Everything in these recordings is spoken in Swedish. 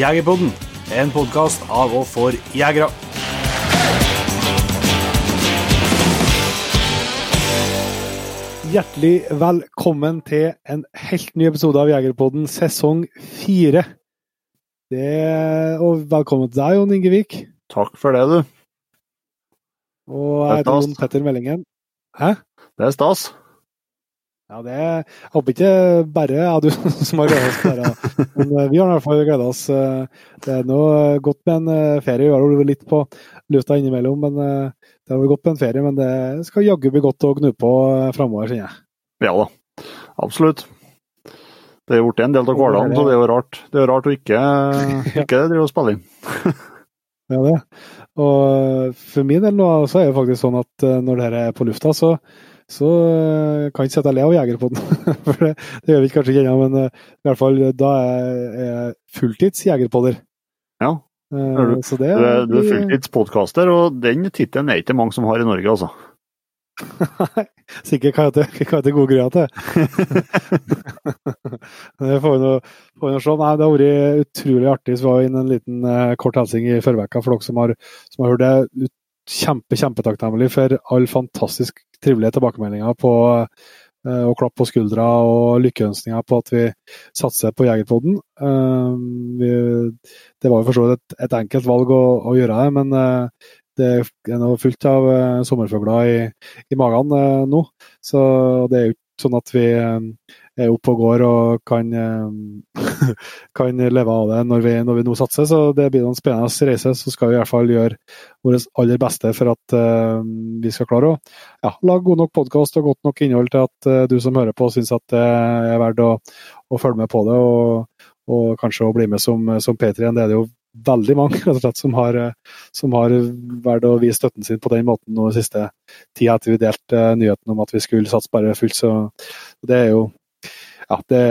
Jegerpodden, en podkast av og for jegere. Hjertelig velkommen til en helt ny episode av Jegerpodden sesong fire. Det- Og velkommen til deg, Jon Ingevik. Takk for det, du. Og Det jeg heter. Jon Petter Meldingen. Hæ? Det er stas. Ja, det er Jeg håper ikke bare jeg du som har gleda oss til det. her. Men eh, vi har i hvert fall gleda oss. eh, Det er nå godt med en eh, ferie. Vi har vært litt på luta innimellom, men eh, det har vært godt med en ferie. Men det skal jaggu bli godt å gnu på framover, kjenner jeg. Ja da, absolutt. Det er blitt en del av hverdagen, så det er jo rart, det er jo rart å ikke, ikke drive og spille inn. Ja, det. Og for min del nå, så er det faktisk sånn at eh, når dette er på lufta, så, så eh, kan jeg ikke sitte og le av Jegerpodden. For det, det gjør vi kanskje ikke ennå, men eh, i hvert fall da er jeg fulltids jegerpodder. Ja, Er du- det er, du er fulltidspodkaster, og den tittelen er ikke mange som har i Norge, altså. Sikkert kan jeg kan jeg til gode grunner til. det får vi nå se. Nei, det har vært utrolig artig. Så var vi inne en liten eh, kort hilsing i forveka for dere som har, som har hørt det. Kjempe, kjempetakknemlig for all fantastisk trevliga tilbakemeldinger på eh, och klapp på skuldra och lyckönskningar på att vi satsar på Jägerpodden. Eh, det var ju förstås ett, ett enkelt val att, att göra det, men eh, det är nog fullt av sommarfåglar i, i magen nu. Så det är ju så att vi er oppe og går og kan, eh, kan leve av det når vi, når vi nå satser. Så det blir en spennende reise. Så skal vi i hvert fall gjøre vårt aller beste for at eh, vi skal klare å ja, lage god nok podkast og godt nok innhold til at eh, du som hører på, syns at det er verdt å, å følge med på det. Og, og kanskje å bli med som, som P3. Det er det jo veldig mange rett og slett, som har, som har valgt å vise støtten sin på den måten nå den siste tida etter vi delte nyheten om at vi skulle satse bare fullt. Så det er jo ja, det,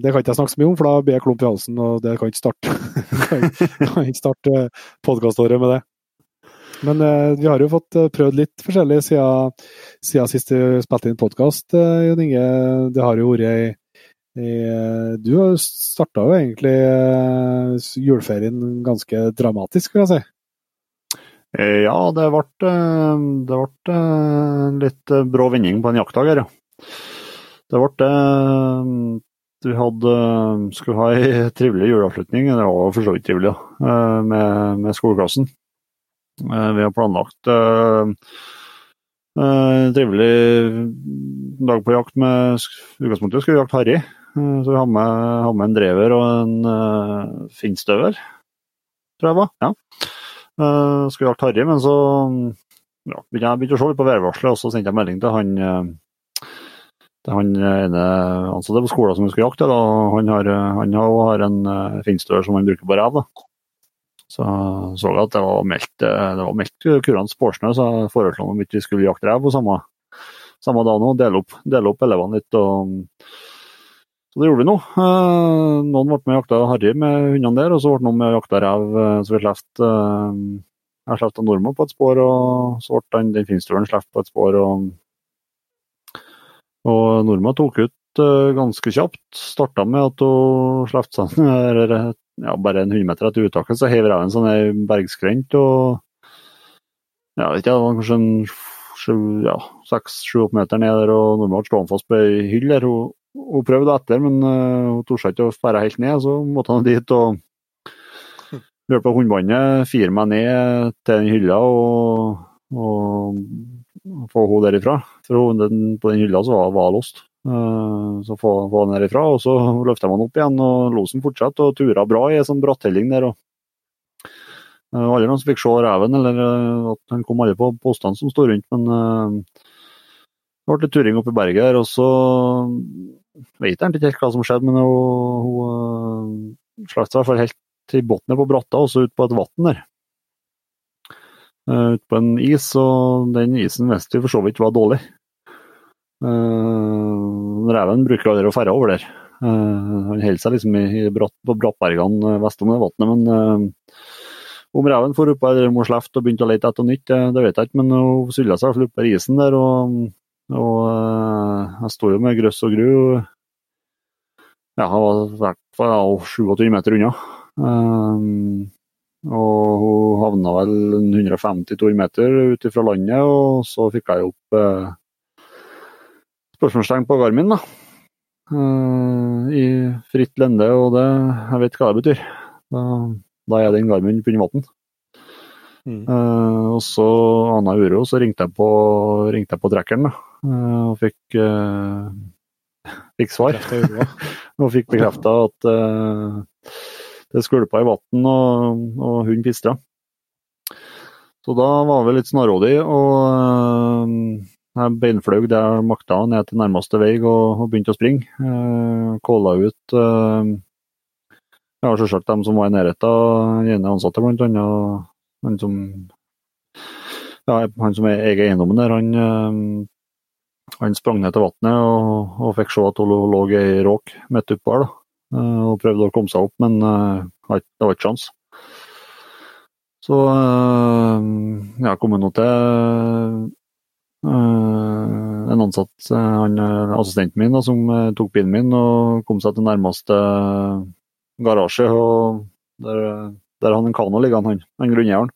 det kan ikke jeg snakke så mye om, for da blir jeg klump i halsen, og det kan ikke starte, kan, kan ikke starte eh, podkaståret med det. Men eh, vi har jo fått eh, prøvd litt forskjellig siden, siden sist vi spilte inn podkast, eh, Jon Inge. Det har jo vært ei eh, Du starta jo egentlig eh, juleferien ganske dramatisk, vil jeg si. Ja, det ble, det ble eh, litt brå vending på en jaktdag her, ja. Det ble det Vi hadde, eh, skulle ha ei trivelig juleavslutning, det var for så vidt trivelig, ja, eh, med, med skoleklassen. Eh, vi har planlagt en trevlig trivelig dag på jakt med I utgangspunktet skulle vi jakte harry. Så vi har med, har med en drever og en uh, finnstøver, tror jeg var. Ja. Uh, skulle jakte harry, men så ja, begynte jeg begynte å se litt på værvarselet, og så sendte jeg melding til han han eh, ene ansatte på skolen som vi skulle jakte. Da. Han har, eh, han har, en uh, som han bruker på rev. Så så jeg at det var meldt, det var meldt kurant spårsnø, så jeg foreslo om ikke vi skulle jakte rev på samme, samme dag nå. Dele opp, dele opp elevene litt. og så det gjorde vi nå. Noen ble med og jakta harry med hundene der, og så ble noen med og jakta rev. Så vi slapp Jeg slapp nordmann på et spor, og så ble den, den finstøvelen sluppet på et spor. Og, og Norma tok ut eh, ganske kjapt. Starta med at hun slapp seg eller, ja, bare en 100 meter etter uttaket, så heiv reven sånn ei bergskrent. og ja, vet ikke, det var kanskje en sju- ja, seks-sju-åtte meter ned der, og Norma ble stående fast på ei hylle der. Hun, hun prøvde etter, men uh, hun torde ikke å fære helt ned, så måtte han dit og hjelpe på hundebåndet, fire meg ned til den hylla og, og, få henne derifra. For hon den, på den hylla så var var låst. Uh, eh, så få, få den och og så løfta man opp igjen, og losen fortsatte og tura bra i en sånn bratthelling der. og eh, uh, Aldri noen som fikk se reven, eller uh, at han kom alle på postene som sto rundt, men uh, det ble litt turing uppe i berget der, og så vet jeg inte ikke helt hva som skjedde, men hun, hun uh, slapp seg i hvert fall helt i bunnen på bratta, og så ut på et vann der. Eh, uh, ute på en is, og den isen visste vi for så vidt var dårlig. Eh, uh, reven bruker aldri å ferde over der. Uh, han holder seg liksom i, i bratt, på brattbergene vest om det vannet, men uh, om reven for opp der må slefte og begynte å lete etter nytt, det, det vet jeg ikke, men hun sylla seg i hvert fall opp isen der. og og uh, jeg sto jo med grøss og gru. Ja, jeg var i hvert fall 27 meter unna. Um, og hun havna vel 150-200 meter ut fra landet, og så fikk jeg opp uh, spørsmålstegn på Garmin, da. Uh, I fritt lende, og det, jeg vet hva det betyr. Da, da er den Garmin på vann. Mm. Uh, og så anna uro, så ringte jeg på, ringte jeg på trekkeren da, uh, og fikk, uh, fikk svar. og fikk bekrefta at det skvulpa i vann og, og hunden pistra. Så da var vi litt snarrådig, og eh, jeg beinfløy det jeg makta ned til nærmeste vei og, og begynte å springe. Eh, uh, Kåla ut uh, ja, selvsagt dem som var i nærheten, den ene ansatte blant annet. Han som, ja, han som eier eiendommen der, han, han sprang ned til vannet og, og, fikk se at hun lå i råk midt oppå her. Eh, og prøvde å komme seg opp, men eh, det var ikke sjans. Så eh, jeg har kommet nå til en ansatt, han, assistenten min, da, som tok bilen min og kom seg til nærmeste garasje. og Der, der han en kano liggende, han, han grunneieren.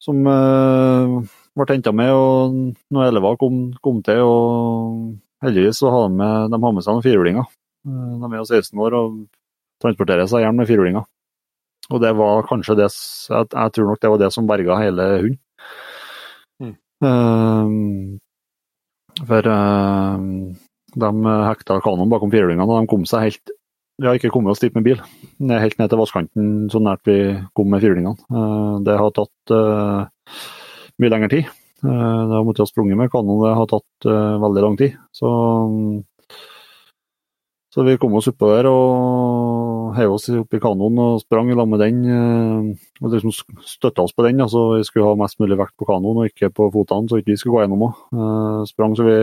Som uh, ble henta med, og når elva kom, kom, til, og heldigvis så har de med, de har med seg noen firhjulinger. De er jo 16 år og transporterer seg hjem med firehjulinger. Og det var kanskje det jeg, tror nok det var det som berga hele hunden. Ehm, for ehm, de hekta kanoen bakom firehjulingene, og de kom seg helt Vi har ikke kommet oss dit med bil. Helt ned til vannkanten så nært vi kom med firehjulingene. Ehm, det har tatt uh, mye lengre tid. Uh, det har måttet ha sprunget med kanoen, det har tatt uh, veldig lang tid. Så, så vi kom oss oppå der og heiv oss opp i kanoen og sprang i lag med den. Eh, og liksom Støtta oss på den. så Vi skulle ha mest mulig vekt på kanoen og ikke på fotene, så ikke vi skulle gå gjennom henne. Eh, sprang så vi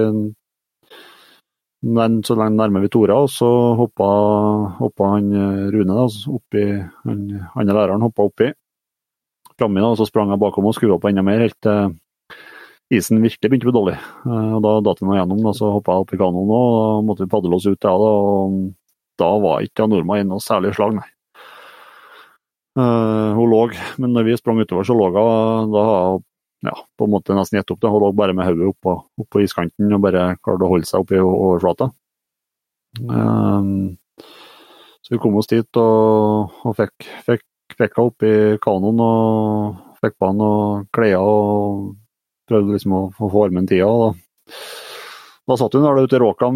så lenge nærmer vi Tora, og så hoppa, hoppa han eh, Rune da, oppi, han andre læreren hoppa oppi framme, og så sprang jeg bakom og skrudde på enda mer, helt til isen virkelig begynte å bli dårlig. Eh, og Da datt vi gjennom, da, så hoppa jeg opp i kanoen og da måtte vi padle oss ut. Ja, da, og da var ikke Norma i noe særlig slag, nei. Uh, hun lå, men når vi sprang utover, så lå hun da ja, på en måte nesten gitt opp. det. Hun lå bare med hodet oppå, oppå iskanten og bare klarte å holde seg oppi overflata. Um, så vi kom oss dit og, og fikk, fikk, fikk henne oppi kanoen og fikk på henne noen klær og prøvde liksom å få formen tida. Da. Da satt hun der ute i råka,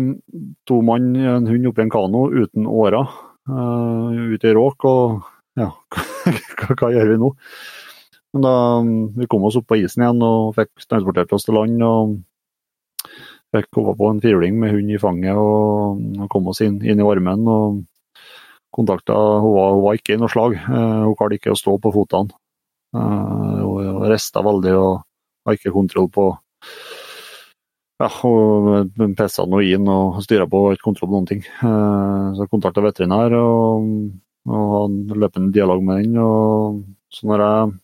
to mann, en hund oppi en kano uten årer. Uh, ute i råk, og ja, hva, hva, gjør vi nå? Men da Vi kom oss opp på isen igjen og fikk transportert oss til land. og Fikk hoppa på en firhjuling med hund i fanget og, og kom oss inn, inn i varmen. og kontakta, hun var, hun var ikke i noe slag. Uh, hun klarte ikke å stå på føttene. Eh, uh, hun rista veldig og har ikke kontroll på ja, og noe inn og styra på, ikke kontroll på noen ting. Eh, så kontakta veterinær og, og hadde løpende dialog med den. Og så når jeg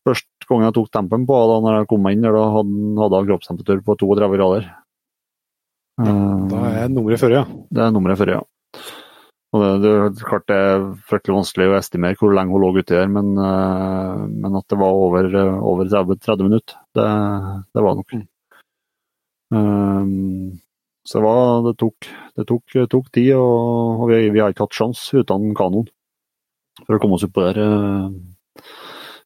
Første gangen jeg tok tempen på da når jeg kom inn da hadde jeg kroppstemperatur på 32 grader. Da er nummeret før, ja. Det er nummeret før, ja. Og det, det, klart det er fryktelig vanskelig å estimere hvor lenge hun lå uti der, men, eh, men, at det var over, over 30, 30 minutter, det, det var nok. Um, så det, var, det, tok, det tok, tok, tid, og, og vi, vi, har ikke hatt sjans uten kanoen for å komme oss oppå der. Uh,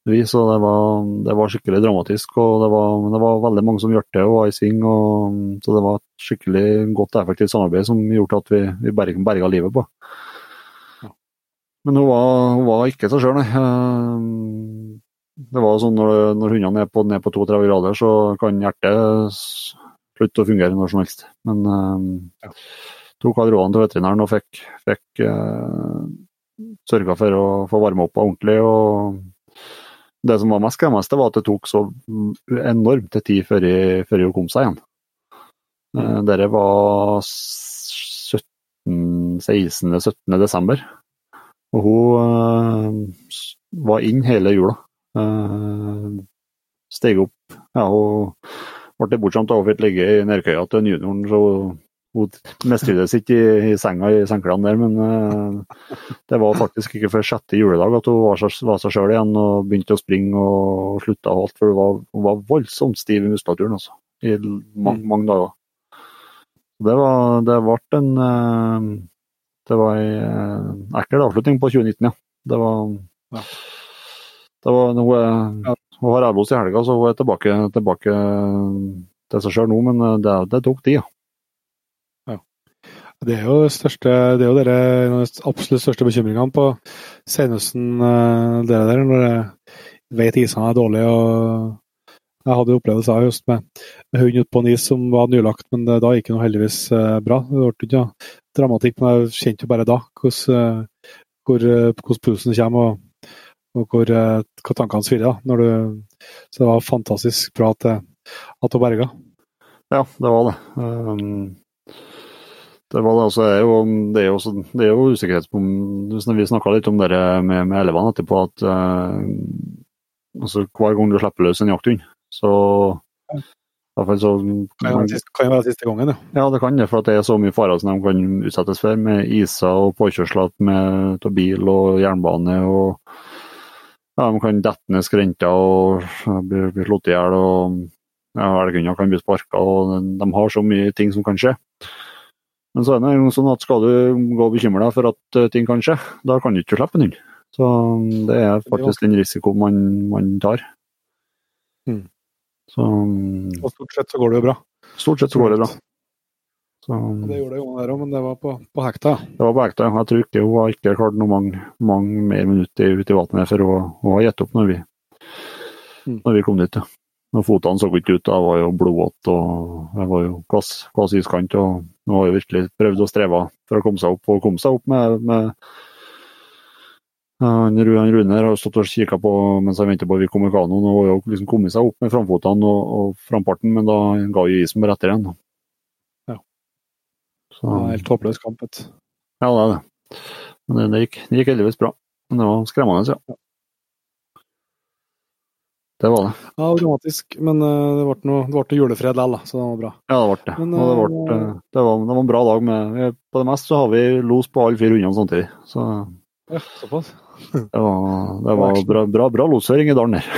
vi, så det var, det var, skikkelig dramatisk. og det var, det var veldig mange som hjalp til og var i sving. Og, så det var skikkelig godt og effektivt samarbeid som gjorde at vi, vi berga, berga livet på. Men hun var, hun var ikke seg sjøl, nei. Ehm, det var sånn når, når hundene er på, ned på 32 grader, så kan hjertet slutte å fungere når som helst. Men uh, ja. tok alle rådene til veterinæren og fikk, fikk uh, eh, sørga for å få varme opp ordentlig. og Det som var mest skremmende, var at det tok så enormt tid før hun kom seg igjen. Mm. Eh, uh, Dette var 16. 17. desember. Og hun eh, var inn hele jula. Eh, steg opp ja, og ble bortskjemt og fikk ligge i nedkøya til junioren. Så hun mistrivdes ikke i, i, senga i senklene der, men det var faktisk ikke før sjette juledag at hun var, var seg sjøl igjen og begynte å springe og, slutta og alt. For hun var, hun var voldsomt stiv i muskulaturen altså, i mange, mange dager. Det, var, det ble en uh, Det var en uh, ekkel avslutning på 2019, ja. Det var, ja. Det var noe. Hun har Ærbos i helga, så hun er tilbake, tilbake til seg sjøl nå, men det, det tok tid. Ja. Det er jo største, det er jo dere, en av de absolutt største bekymringene på senhøsten. Eh, dere der, når jeg vet isene er dårlige. og Jeg hadde opplevelser i høst med, med hund utpå en is som var nylagt, men eh, da gikk det heldigvis eh, bra. Det ble ikke ja, dramatikk, men jeg kjente jo bare da hvordan, eh, hvor, hvordan pulsen kommer og, og hvor, hva tankene svirrer. Så det var fantastisk bra at, at hun berga. Ja, det var det. Um det, var det, altså, det, er jo, det, er jo, det er jo usikkerhet på Vi snakka litt om det med, med elevene etterpå, at uh, altså, hver gang du slipper løs en jakthund, så i hvert fall så kan det være siste gangen, ja. Ja, det kan det. For det er så mye farer som de kan utsettes for, med iser og påkjørsler med bil og jernbane. og ja, De kan dette ned skrenter og bli, bli slått i hjel. og ja, Elghunder kan bli sparka. De har så mye ting som kan skje. Men så er det sånn at skal du gå og bekymre deg for at eh, ting kan skje, da kan du ikke slippe en hund. Så mm, det er faktisk den risikoen man, man tar. Mm. Så, og stort sett så går det jo bra? Stort sett så går det bra. Så, det gjorde det jo der òg, men det var på, på hekta? Det var på hekta, Jeg tror ikke hun har ikke klart noe mange, mange mer minutter ute i vannet for hun, hun har gitt opp når vi, mm. når vi kom dit. Ja. Og Fotene så ikke ut, jeg var jo blodvåt og jeg var jo kvass iskant. og Nå har jeg virkelig prøvd å streve for å komme seg opp, og komme seg opp med, med han Rune har stått og kikka på mens jeg ventet på at vi kom med kanoen, og har liksom kommet seg opp med framfotene og, og framparten, men da ga jo isen bare etter igjen. Ja. Så, det var helt håpløs kamp. vet Ja, det er det. Men det, gikk, det gikk heldigvis bra. Men det var skremmende, ja. Det var det. Ja, dramatisk. Men uh, det ble noe, det ble julefred likevel, så det var bra. Ja, det ble det. Men, det, ble, uh, det, var, det, var, en bra dag. med På det meste så har vi los på alle fire hundene samtidig. Så ja, såpass. Det var, det var bra, bra, bra loshøring i dalen her.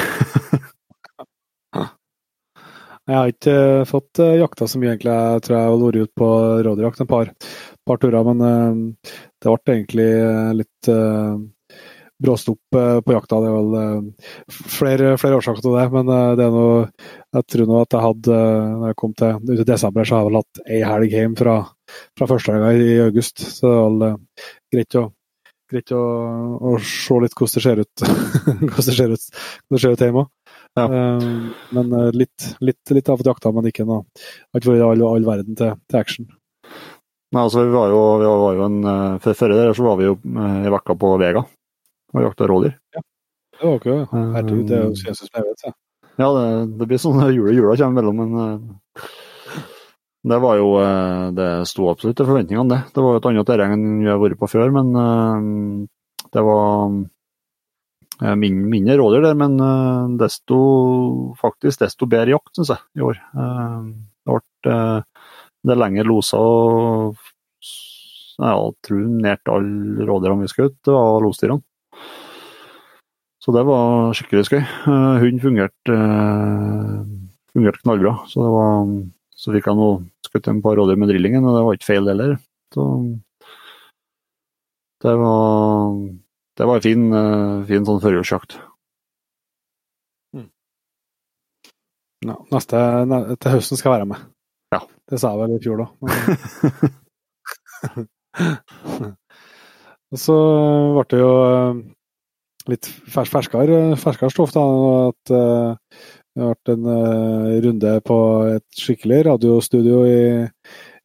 jeg har ikke uh, fått uh, jakta så mye, egentlig. Jeg tror jeg har vært ute på rådyrjakt en par, par turer, men uh, det ble egentlig litt bråstopp eh, på jakta. Det er vel eh, flere, flere årsaker til det, men eh, det er noe Jeg tror nå at jeg hadde Når jeg kom til ut i desember, så har jeg vel hatt ei helg hjem fra, fra førstehelga i august. Så det er vel greit å greit å, å, se litt hvordan det ser ut hvordan det ser ut, hvordan det ser ut hjemme. Ja. Um, men litt, litt, litt av jakta, men ikke noe. Har ikke vært all, all verden til, til action. Nei, altså vi var jo, vi var jo en, Før det så var vi jo i vekka på Vega og jakta rådyr. Ja. Det var ikke Herregud, det er jo Jesus jeg vet, Ja, det, det blir sånn jula, jula kommer mellom, men det var jo eh, Det sto absolutt til forventningene, det. Det var jo et annet terreng enn vi har vært på før, men uh, det var eh, min, mindre rådyr der, men desto faktisk desto bedre jakt, syns jeg, i år. det ble det er lengre loser og jeg tror nært alle rådyrene vi skjøt, var losdyrene. Så det var skikkelig skøy. Uh, Hunden fungerte, uh, fungerte knallbra. Så, det var, så fikk jeg nå skutt en par rådyr med drillingen, og det var ikke feil heller. Så det var, det var en fin, uh, fin sånn førjulsjakt. Mm. Ja, neste, til høsten skal jeg være med. Ja. Det sa jeg vel i fjor, da. Og så ble det jo litt fers ferskere, ferskere stoff. da, at uh, det har vært en uh, runde på et skikkelig radiostudio i,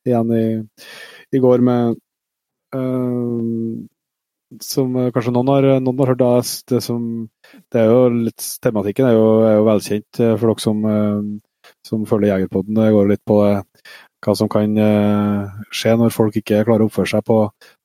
igjen i, i, går med uh, Som kanskje noen har, noen har hørt da, det som det er jo litt, Tematikken er jo, er jo velkjent eh, for dere som, som følger Jegerpodden. Det går litt på det hva som kan uh, skje når folk ikke klarer å oppføre seg på,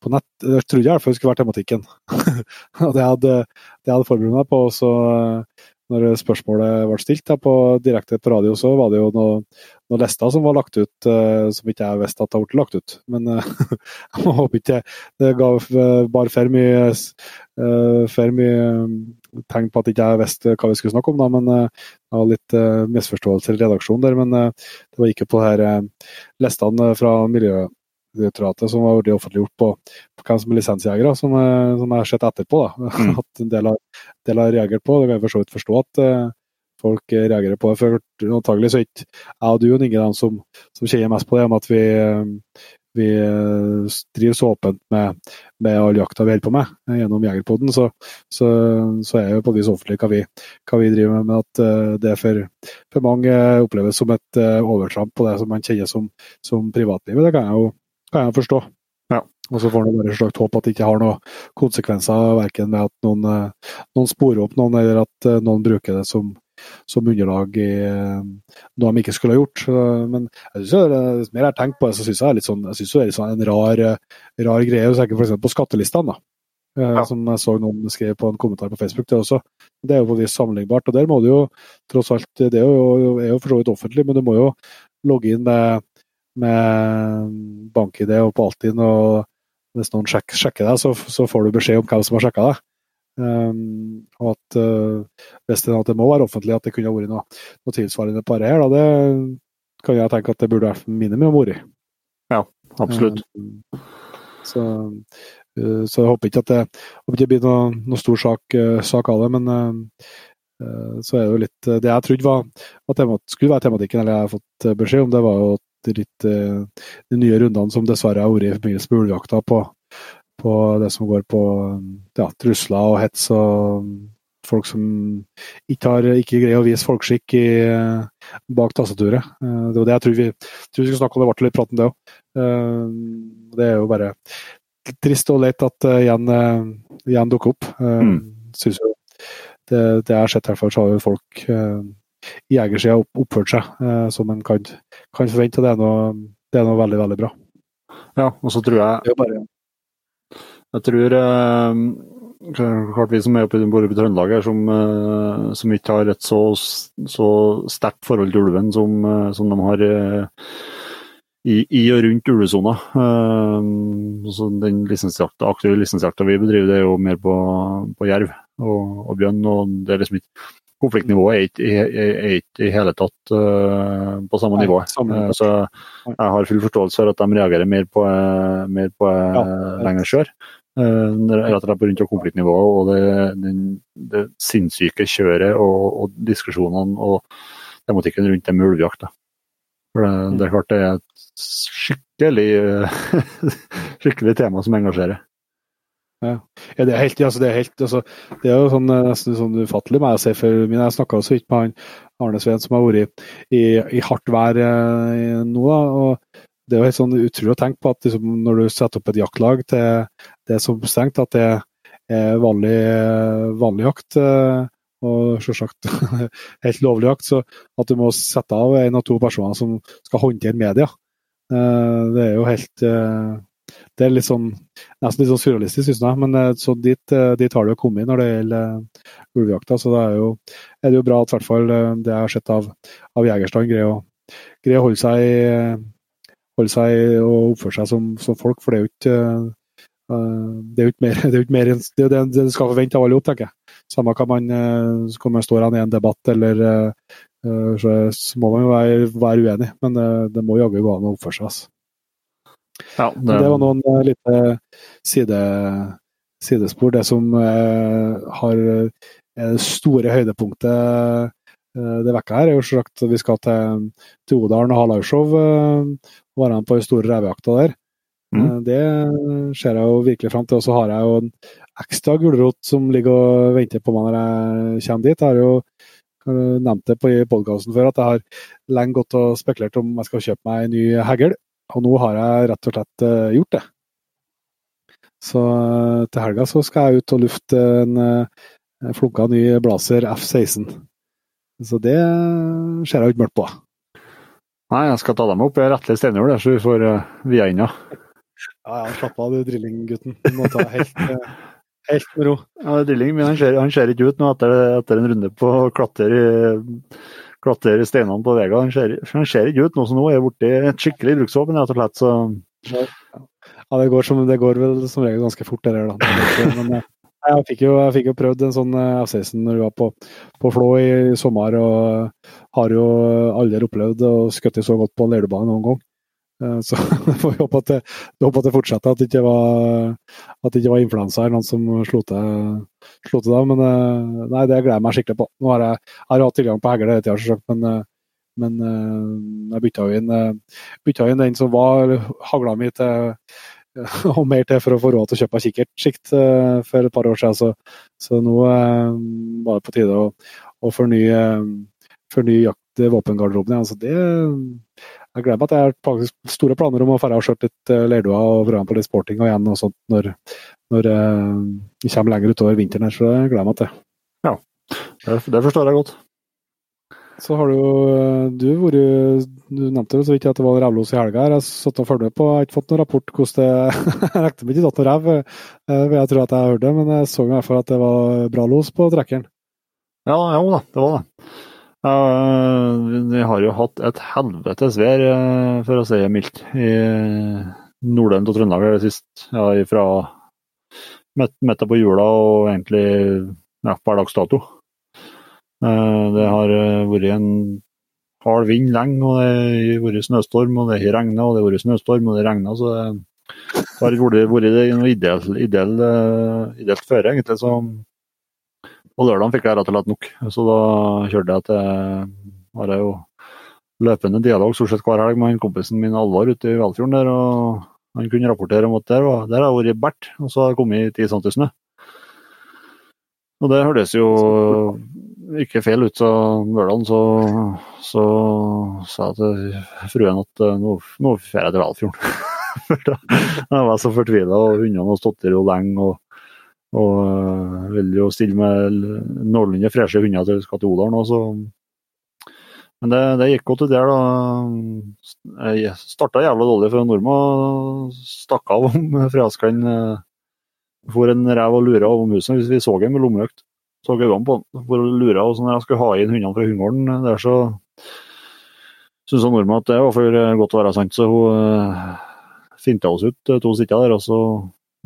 på nett. Jeg trodde i hvert fall det skulle være tematikken. og det hadde, det hadde forberedt meg på. Så uh, når spørsmålet ble stilt da, på, direkte på radio, så var det jo noen noe lister som var lagt ut uh, som ikke jeg visste at det ble lagt ut. Men uh, jeg håper ikke det ga eh, bare for mye, uh, for mye mm, tegn på at ikke jeg visste hva vi skulle snakke om. Da. Men jeg har litt misforståelser i redaksjonen der. Men det var ikke på her listene fra miljøet Miljødirektoratet som var offentliggjort på, på hvem som er lisensjegere, som, som jeg har sett etterpå. Da. Mm. At en del har, del har reagert på. Det kan jeg for så vidt forstå at folk reagerer på. For antagelig så er ikke jeg og du og ingen av som, som kjenner mest på det, om at vi, vi driver så åpent med, med all jakta vi holder på med eh, gjennom Jegerpoden, så, så, så, er jo på et vis offentlig hva vi, hva vi driver med. Men at uh, det for, for, mange oppleves som et uh, overtramp på det som man kjenner som, som privatlivet, det kan jeg jo kan jeg forstå. Ja. Og så får man bare slags håp at det ikke har noen konsekvenser, verken med at noen, noen sporer opp noen, eller at noen bruker det som, som underlag i eh, noe de ikke skulle ha gjort. Men jeg synes det, mer jeg har tenkt på det, så syns jeg det er litt sånn, jeg synes det er litt sånn en rar, rar greie. Hvis jeg f.eks. på skattelistene, da. Eh, ja. Som jeg så noen skrev på en kommentar på Facebook. Det også. Det er jo på vis sammenlignbart. og Der må du jo tross alt Det er jo, er jo for så vidt offentlig, men du må jo logge inn med, med bank-ID og på Altinn. og Hvis noen sjekker, sjekker deg, så, så, får du beskjed om hvem som har sjekka deg. Um, og at uh, hvis det, at det, må være offentlig, at det kunne ha vært noe, noe tilsvarende på dette her, da, det kan jeg tenke at det burde vært minimum vært. Ja, absolutt. Um, så, uh, så, jeg håper ikke at det, håper ikke det blir noe, noe stor sak, uh, sak, av det, men så er det jo litt Det jeg trodde var, var temat, skulle være tematikken, eller jeg har fått beskjed om, det var jo litt de nye rundene som dessverre har vært i forbindelse med ulvejakta på, på det som går på ja, trusler og hets og folk som ikke, har, ikke greier å vise folkeskikk i, bak tastaturet. Eh, det var det jeg tror vi, tror vi skulle snakke om, det ble litt prat om det òg. Eh, det er jo bare trist og leit at det igjen, igjen dukker opp. Eh, mm. Synes jo det, det jeg har sett, i hvert fall, så har jo folk jegersida oppført seg som en kan, kan forvente. det er, noe, det er noe veldig, veldig bra. Ja, og så tror jeg er bare jeg tror eh, klart vi som er oppe i Trøndelag her, som, eh, som, ikke har et så, så sterkt forhold til ulven som, eh, som de har i, i, og rundt ulvesona. Uh, den lisensjakta, aktive lisensjakta vi bedriver, det er jo mer på, på jerv og, og, bjørn. og det er liksom ikke Konfliktnivået er ikke, er, i hele tatt uh, på samme nivå. Uh, så jeg har full forståelse for at de reagerer mer på, mer på ja, lengre skjør. Eh, rett og slett rundt konfliktnivået og det, det, det sinnssyke kjøret og, og, diskusjonene og tematikken rundt det med ulvejakt. For det, det, er klart det er et skikkelig, skikkelig tema som engasjerer. Ja. ja, det er helt, altså det er helt altså, Det er jo sånn, eh, nesten sånn ufattelig med å si for min. Jeg snakka så vidt med han Arne Sveen som har vært i, i, hardt vær eh, nå. Da, og det er jo helt sånn utrolig å tenke på at liksom, når du setter opp et jaktlag til det som stengt, at det er vanlig, eh, vanlig jakt, eh, og selvsagt helt lovlig jakt, så at du må sette av en av to personer som skal håndtere media, eh, det er jo helt eh, det er litt sånn, liksom nesten litt sånn surrealistisk, syns jeg. Men eh, så dit, eh, dit har det jo kommet når det gjelder eh, ulvejakta. Så det er, jo, er det jo bra at hvert fall det jeg har sett av, av jegerstand, greier å, greier å holde seg holde seg og oppføre seg som, som, folk. For det er jo ikke det er jo ikke mer, det er ikke mer det, er det, det skal forvente av alle, opp, tenker jeg. Samme hva man, uh, man står i en debatt, eller så, så, må man jo være, være uenig. Men det må jaggu gå an å oppføre seg. Altså. Ja, det... det... var noen lite side, sidespor. Det som har store høydepunktet det vekka her, er jo sagt vi skal til, til Odalen og ha liveshow være med på den store revejakta der. Mm. Det ser jeg jo virkelig fram til. Og så har jeg jo en ekstra gulrot som ligger og venter på meg når jeg kommer dit. Jeg har jo nevnt det på podkasten før at jeg har lenge gått og spekulert om jeg skal kjøpe meg en ny hegl. Og nå har jeg rett og slett uh, gjort det. Så uh, til helga så skal jeg ut og lufte en uh, flunka ny Blazer F16. Så det ser jeg jo ikke mørkt på. Nei, jeg skal ta dem opp i rettelig steinhjul, så vi får via inn, ja. Ja, ja, slapp av du drillinggutten. Du må ta helt, Helt med ro. Ja, Drilling min han ser, han ser ikke ut nå etter, etter en runde på å klatre i, klatre i steinene på veien. Han ser, han ser ikke ut nå, som nå er jeg borti et skikkelig bruksvåpen, rett og slett. Så Ja, det går, som, det går vel som regel ganske fort, det der. da. Men eh, jeg fikk jo, jeg fikk jo prøvd en sånn eh, F-16 når vi var på, på Flå i sommer, og har jo aldri opplevd å skutte så godt på en leirbane noen gang. Eh, Så får vi håpe at det, vi håper at det fortsetter, at det ikke var, at det ikke var influensa eller noen som slo til, slo. Men eh, nei, det gleder jeg meg skikkelig på. Nå har jeg, jeg har hatt tilgang på hegl hele tida, selvsagt, men, men eh, eh jeg bytta jo inn, eh, bytta inn den som var hagla mi til og mer til for å få råd til å kjøpe meg kikkertsikt eh, for et par år siden. Så, så nå var det på tide å, å fornye, fornye jakt-våpengarderoben igjen. Så det, jeg gleder meg at jeg har faktisk store planer om å dra og skjøte litt eh, leirduer og være med på litt sporting og igjen og sånt når, når eh, vi kommer lenger utover vinteren her. Så det gleder jeg meg til. det, det forstår jeg godt. Så har du eh, du vært Du nevnte så vidt at det var revlos i helga. her. Jeg satt og fulgte med på, jeg har ikke fått noen rapport hvordan det Jeg regner med ikke tatt noe rev, eh, vil jeg tro at jeg hørte, men jeg så i hvert fall at det var bra los på trekkeren. Ja, jo da, det var det. Ja, eh, vi har jo hatt et helvetes vær, för for å si det mildt, i Nordland og Trøndelag det sist. Ja, fra midt på jula og egentlig ja, per dags dato. Eh, det har varit vært en hard vind lenge, og det har vært snøstorm, og det har regna, og det har vært snøstorm, og det har regna. Så det har varit vært, vært noe ideelt, ideelt, ideelt føre, egentlig. Så på lørdag fikk jeg rett og slett nok. Så da kjørte jeg til Har jeg jo løpende dialog stort sett hver helg med han kompisen min Alvar ute i Velfjorden der. og Han kunne rapportere om at der, var, der har vært bært, og så har det kommet 10 cm snø. Og det hørtes jo ikke feil ut, så lørdagen så, så sa jeg til fruen at eh, nå, nå drar jeg til Velfjorden. Jeg var så fortvila, og hundene har stått der jo lenge. og, og øh, vil jo stille med noenlunde freshe hunder til vi skal til Odalen. også, så men det, det gikk godt ut der, da. Jeg starta jævla dårlig for nordmann. Stakk av om fredagskan. Eh, for en rev og lura over musen hvis vi så ham med lommelykt. Så øynene på han. For å lure, og så når jeg skulle ha inn hundene fra hundegården eh, der, så syntes nordmann at det var for eh, godt til å være sant. Så hun finta oss ut, to sitter der, og så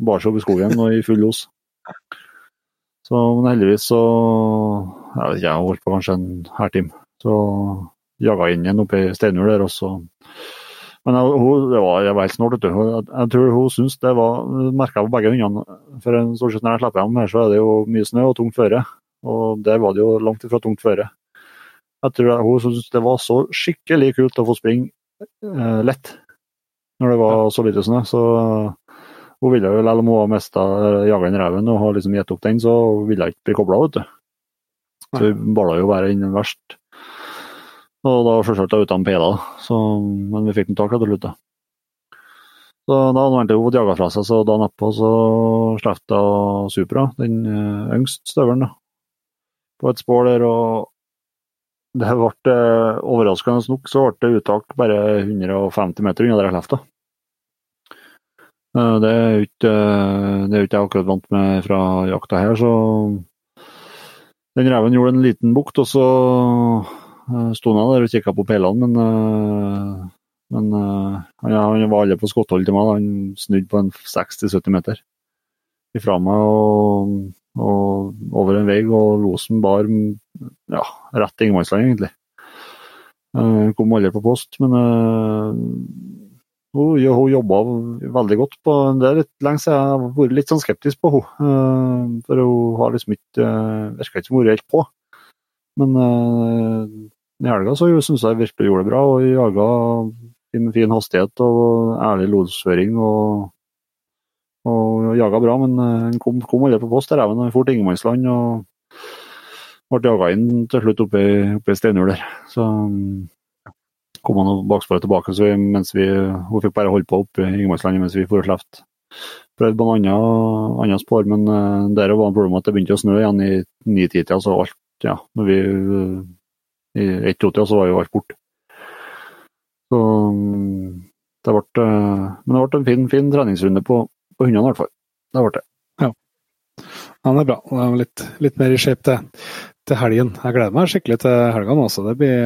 bar seg opp i skogen og i full los. Så, men heldigvis så Jeg vet ikke, jeg holdt på kanskje en halvtime. Så jaga inn igjen oppi Steinur der, og så Men jeg, hun, det var, jeg var helt snålt, vet du. Jeg, jeg tror hun syntes det var Merka på begge hundene. For en stort sett når jeg slipper dem her, så er det jo mye snø og tungt føre. Og der var det jo langt ifra tungt føre. Jeg tror jeg, hun syntes det var så skikkelig kult å få springe eh, lett når det var så lite snø. Så hun ville jo, selv om hun har mista jageren reven og har liksom gitt opp den, så ville hun ikke bli kobla, vet du. Så vi bala jo bare inn verst. Og da selvsagt uten peler, men vi fikk den tak til slutt. Så da hadde hun fått jaga fra seg, så dagen etterpå så slapp hun Supra, den eh, yngste støvelen, da. På et spor der, og det ble eh, overraskende nok så ble det uttak bare 150 meter unna der jeg slapp. Eh, det er jo ikke, eh, det er jo ikke jeg akkurat vant med fra jakta her, så den reven gjorde en liten bukt, og så eh, sto han der og kikka på peilene, men, men han, han var aldri på skotthold til meg. da. Han snudde på en 60-70 meter ifra meg og, og over en vei, og losen bar ja, rett til ingenmannsland, egentlig. Kom aldri på post, men hun, ja, hun jobba veldig godt på Det er litt lenge siden jeg har vært litt sånn skeptisk på henne. Eh, for hun har liksom ikke uh, eh, Virka ikke som hun helt på. Men uh, i helga så syns jeg virkelig gjorde det bra. og Jaga med fin hastighet og ærlig losføring. Og, og jaga bra, men uh, han kom, kom aldri på post, der reven. Han for til ingenmannsland og ble jaga inn til slutt oppe i, oppe i steinhjul der. Så kom han og baksporet tilbake, så vi, mens vi, hun fikk bare holde på oppe i Ingemarkslandet mens vi for og slapp. Prøvde på en annen, annen spor, men eh, uh, der var problemet at det begynte å snø igjen i ni-ti-tida, så alt, ja, når vi uh, i ett-to-tida så var jo alt borte. Så um, det ble, uh, men det ble en fin, fin treningsrunde på, på hundene i hvert fall. Det ble det. Ja. ja det er bra. Det er litt, litt mer i shape til, til helgen. Jeg gleder meg skikkelig til helga nå. Så det blir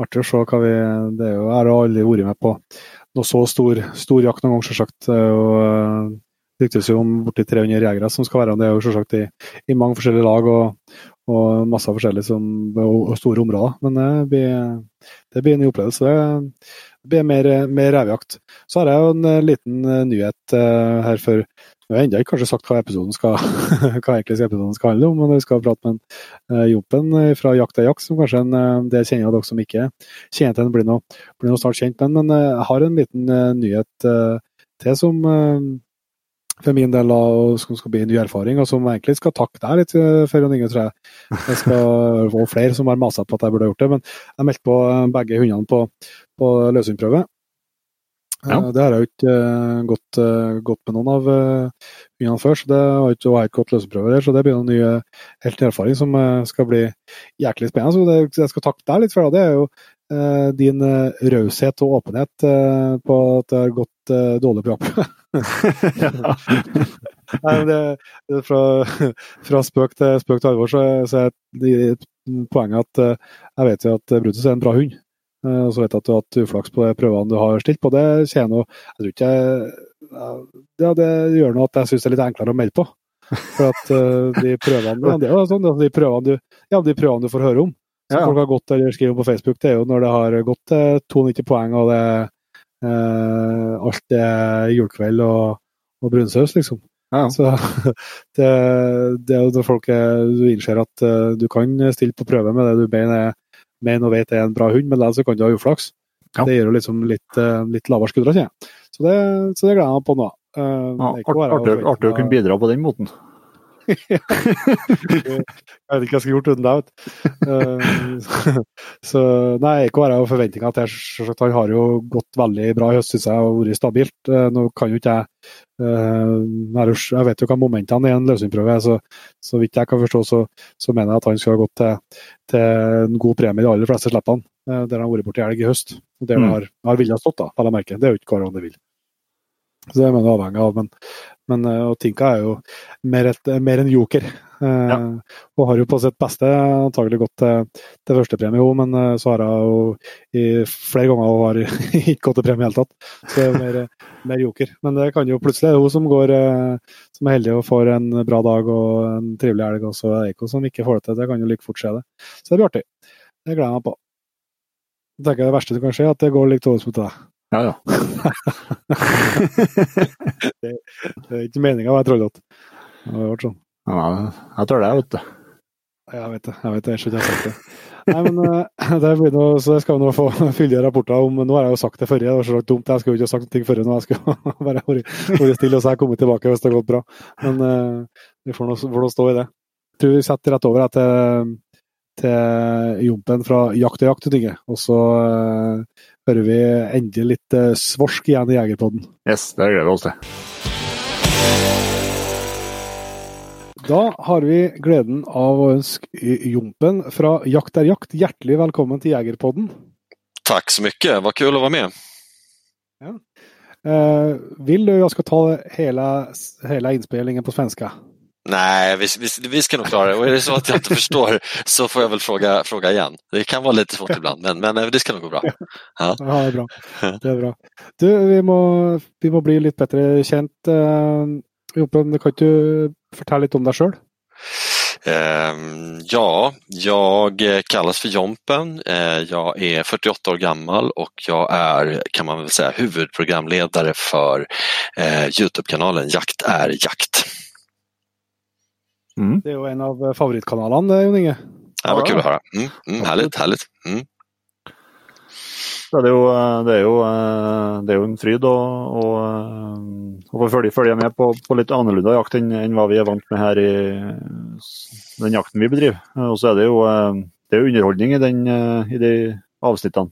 artig å se hva vi Det er jo, Jeg har aldri vært med på noe så stor, stor jakt noen gang, selvsagt. Eh, og det ryktes jo om borti 300 jegere som skal være med. Det er jo selvsagt i, i mange forskjellige lag og, og masse forskjellig som, og, store områder. Men eh, det blir, det blir en ny opplevelse. Det blir mer, mer revejakt. Så har jeg jo en liten nyhet her for jeg har ennå ikke kanskje sagt hva episoden skal, hva episoden skal handle om, men vi skal prate med en, uh, Jompen eh, fra Jakt er jakt, som kanskje en uh, del kjenner av dere som ikke kjenner til den, blir nå, blir nå snart kjent med. Men uh, har en liten nyhet til som for min del og som skal bli en ny erfaring, og som egentlig skal takke deg litt for Jon Inge, tror jeg. Jeg skal få flere som har masa på at jeg burde gjort det, men jeg meldte på begge hundene på, på løshundprøve. Ja. Det har jeg jo ikke gått, gått, med noen av hundene før, så det har ikke, jeg ikke gått løseprøver der. Så det blir en ny helt erfaring som skal bli jæklig spennende. Så det, jeg skal takke deg litt for det. Det er jo eh, din raushet og åpenhet eh, på at det har gått eh, dårlig program. Nei, det, det fra, fra, spøk til spøk til alvor, så, så er det poenget at jeg vet jo at Brutus er en bra hund. Eh, og så vet jeg at du har hatt uflaks på de prøvene du har stilt på. Det skjer noe Jeg tror ikke ja, det gjør noe at jeg syns det er litt enklere å melde på. For at uh, de prøvene det er jo sånn, de prøvene du, ja, de prøvene du får høre om, som ja. folk har gått eller skriver på Facebook, det er jo når det har gått uh, 92 poeng og det uh, alt er julekveld og, og brunsaus, liksom. Ja. Så det, det, er jo når folk du innser at du kan stille på prøve med det du mener er mener og vet er en bra hund, men likevel kan du ha uflaks. Ja. Det gir jo liksom litt, eh, litt lavere skuldre, ikke Så det, så det gleder jeg meg på nå. Uh, ja, artig å kunne bidra på den måten. jeg vet ikke hva jeg skulle gjort uten deg. Uh, så nei, ikke har jeg forventninger til Han har jo gått veldig bra i høst, syns jeg, og vært stabilt. Uh, nå kan jo ikke jeg uh, Jeg vet jo hva momentene er i en løsningsprøve, så, så vidt jeg kan forstå, så, så mener jeg at han skulle ha gått til, til en god premie i de aller fleste slippene, der han har vært borti elg i høst. Og der mm. har, har vilja stått, da, vel å merke. Det er jo ikke gang det vil. Så det er man avhengig av. Men, men eh, og Tinka er jo mer, et, mer en joker. Eh, ja. Og har jo på sitt beste antagelig gått til, til førstepremie òg, men eh, så har hun jo flere ganger har ikke gått til premie i det hele tatt. Så det er mer, mer, joker. Men det kan jo plutselig er hun som går som er heldig og får en bra dag og en trivelig helg, og så er Eiko som ikke får det til. Det kan jo like fort skje, det. Så det blir artig. Det gleder jeg meg på. Jeg tenker Det verste som kan skje, er at det går litt over mot deg. Ja, ja. det, det, er ikke meninga å være trollete. Det har vært sånn. Ja, jeg tør det, vet du. Jeg vet det. Jeg vet det, jeg skjønner jeg har sagt det. Nei, men eh, det blir noe, så jeg skal nå få fyldige rapporter om Nå har jeg jo sagt det forrige, det var så dumt. Jeg skulle jo ikke ha sagt noe før nå. Jeg skulle bare vært stille og så har jeg kommet tilbake hvis det har gått bra. Men uh, vi får nå stå i det. Jeg tror vi setter rett over til, til Jompen fra Jakt og jakt, og så uh, hører vi endelig litt uh, svorsk igjen i Jegerpodden. Yes, det gleder vi oss til. Da har vi gleden av å ønske Jompen fra Jakt er jakt hjertelig velkommen til Jegerpodden. Takk så mye, var kul å være med. Ja. Uh, vil du jeg skal ta hele, hele innspillingen på svenska? Nej, vi, vi, vi, ska nog klara det. Och är det så att jag inte förstår så får jag väl fråga, fråga igen. Det kan vara lite svårt ibland, men, men eh, det ska nog gå bra. Ja, ja det är bra. Det är bra. Du, vi må, vi må bli litt bedre kjent. Uh, Joppen, kan du fortelle litt om deg sjøl? Uh, ja, jag kallas för Jompen. Uh, jag är 48 år gammal och jag är, kan man väl säga, huvudprogramledare för Youtube-kanalen Jakt är jakt. Mm. Det är ju en av favoritkanalerna, Jon Inge. Ja, vad kul att höra. Mm, mm, härligt, härligt. Mm. Det er, jo, det, er jo, det er jo en fryd å, å få følge, følge, med på, på litt annerledes jakt enn, enn, hva vi er vant med her i den jakten vi bedriver. Og så er det jo, det er underholdning i, den, i de avsnittene.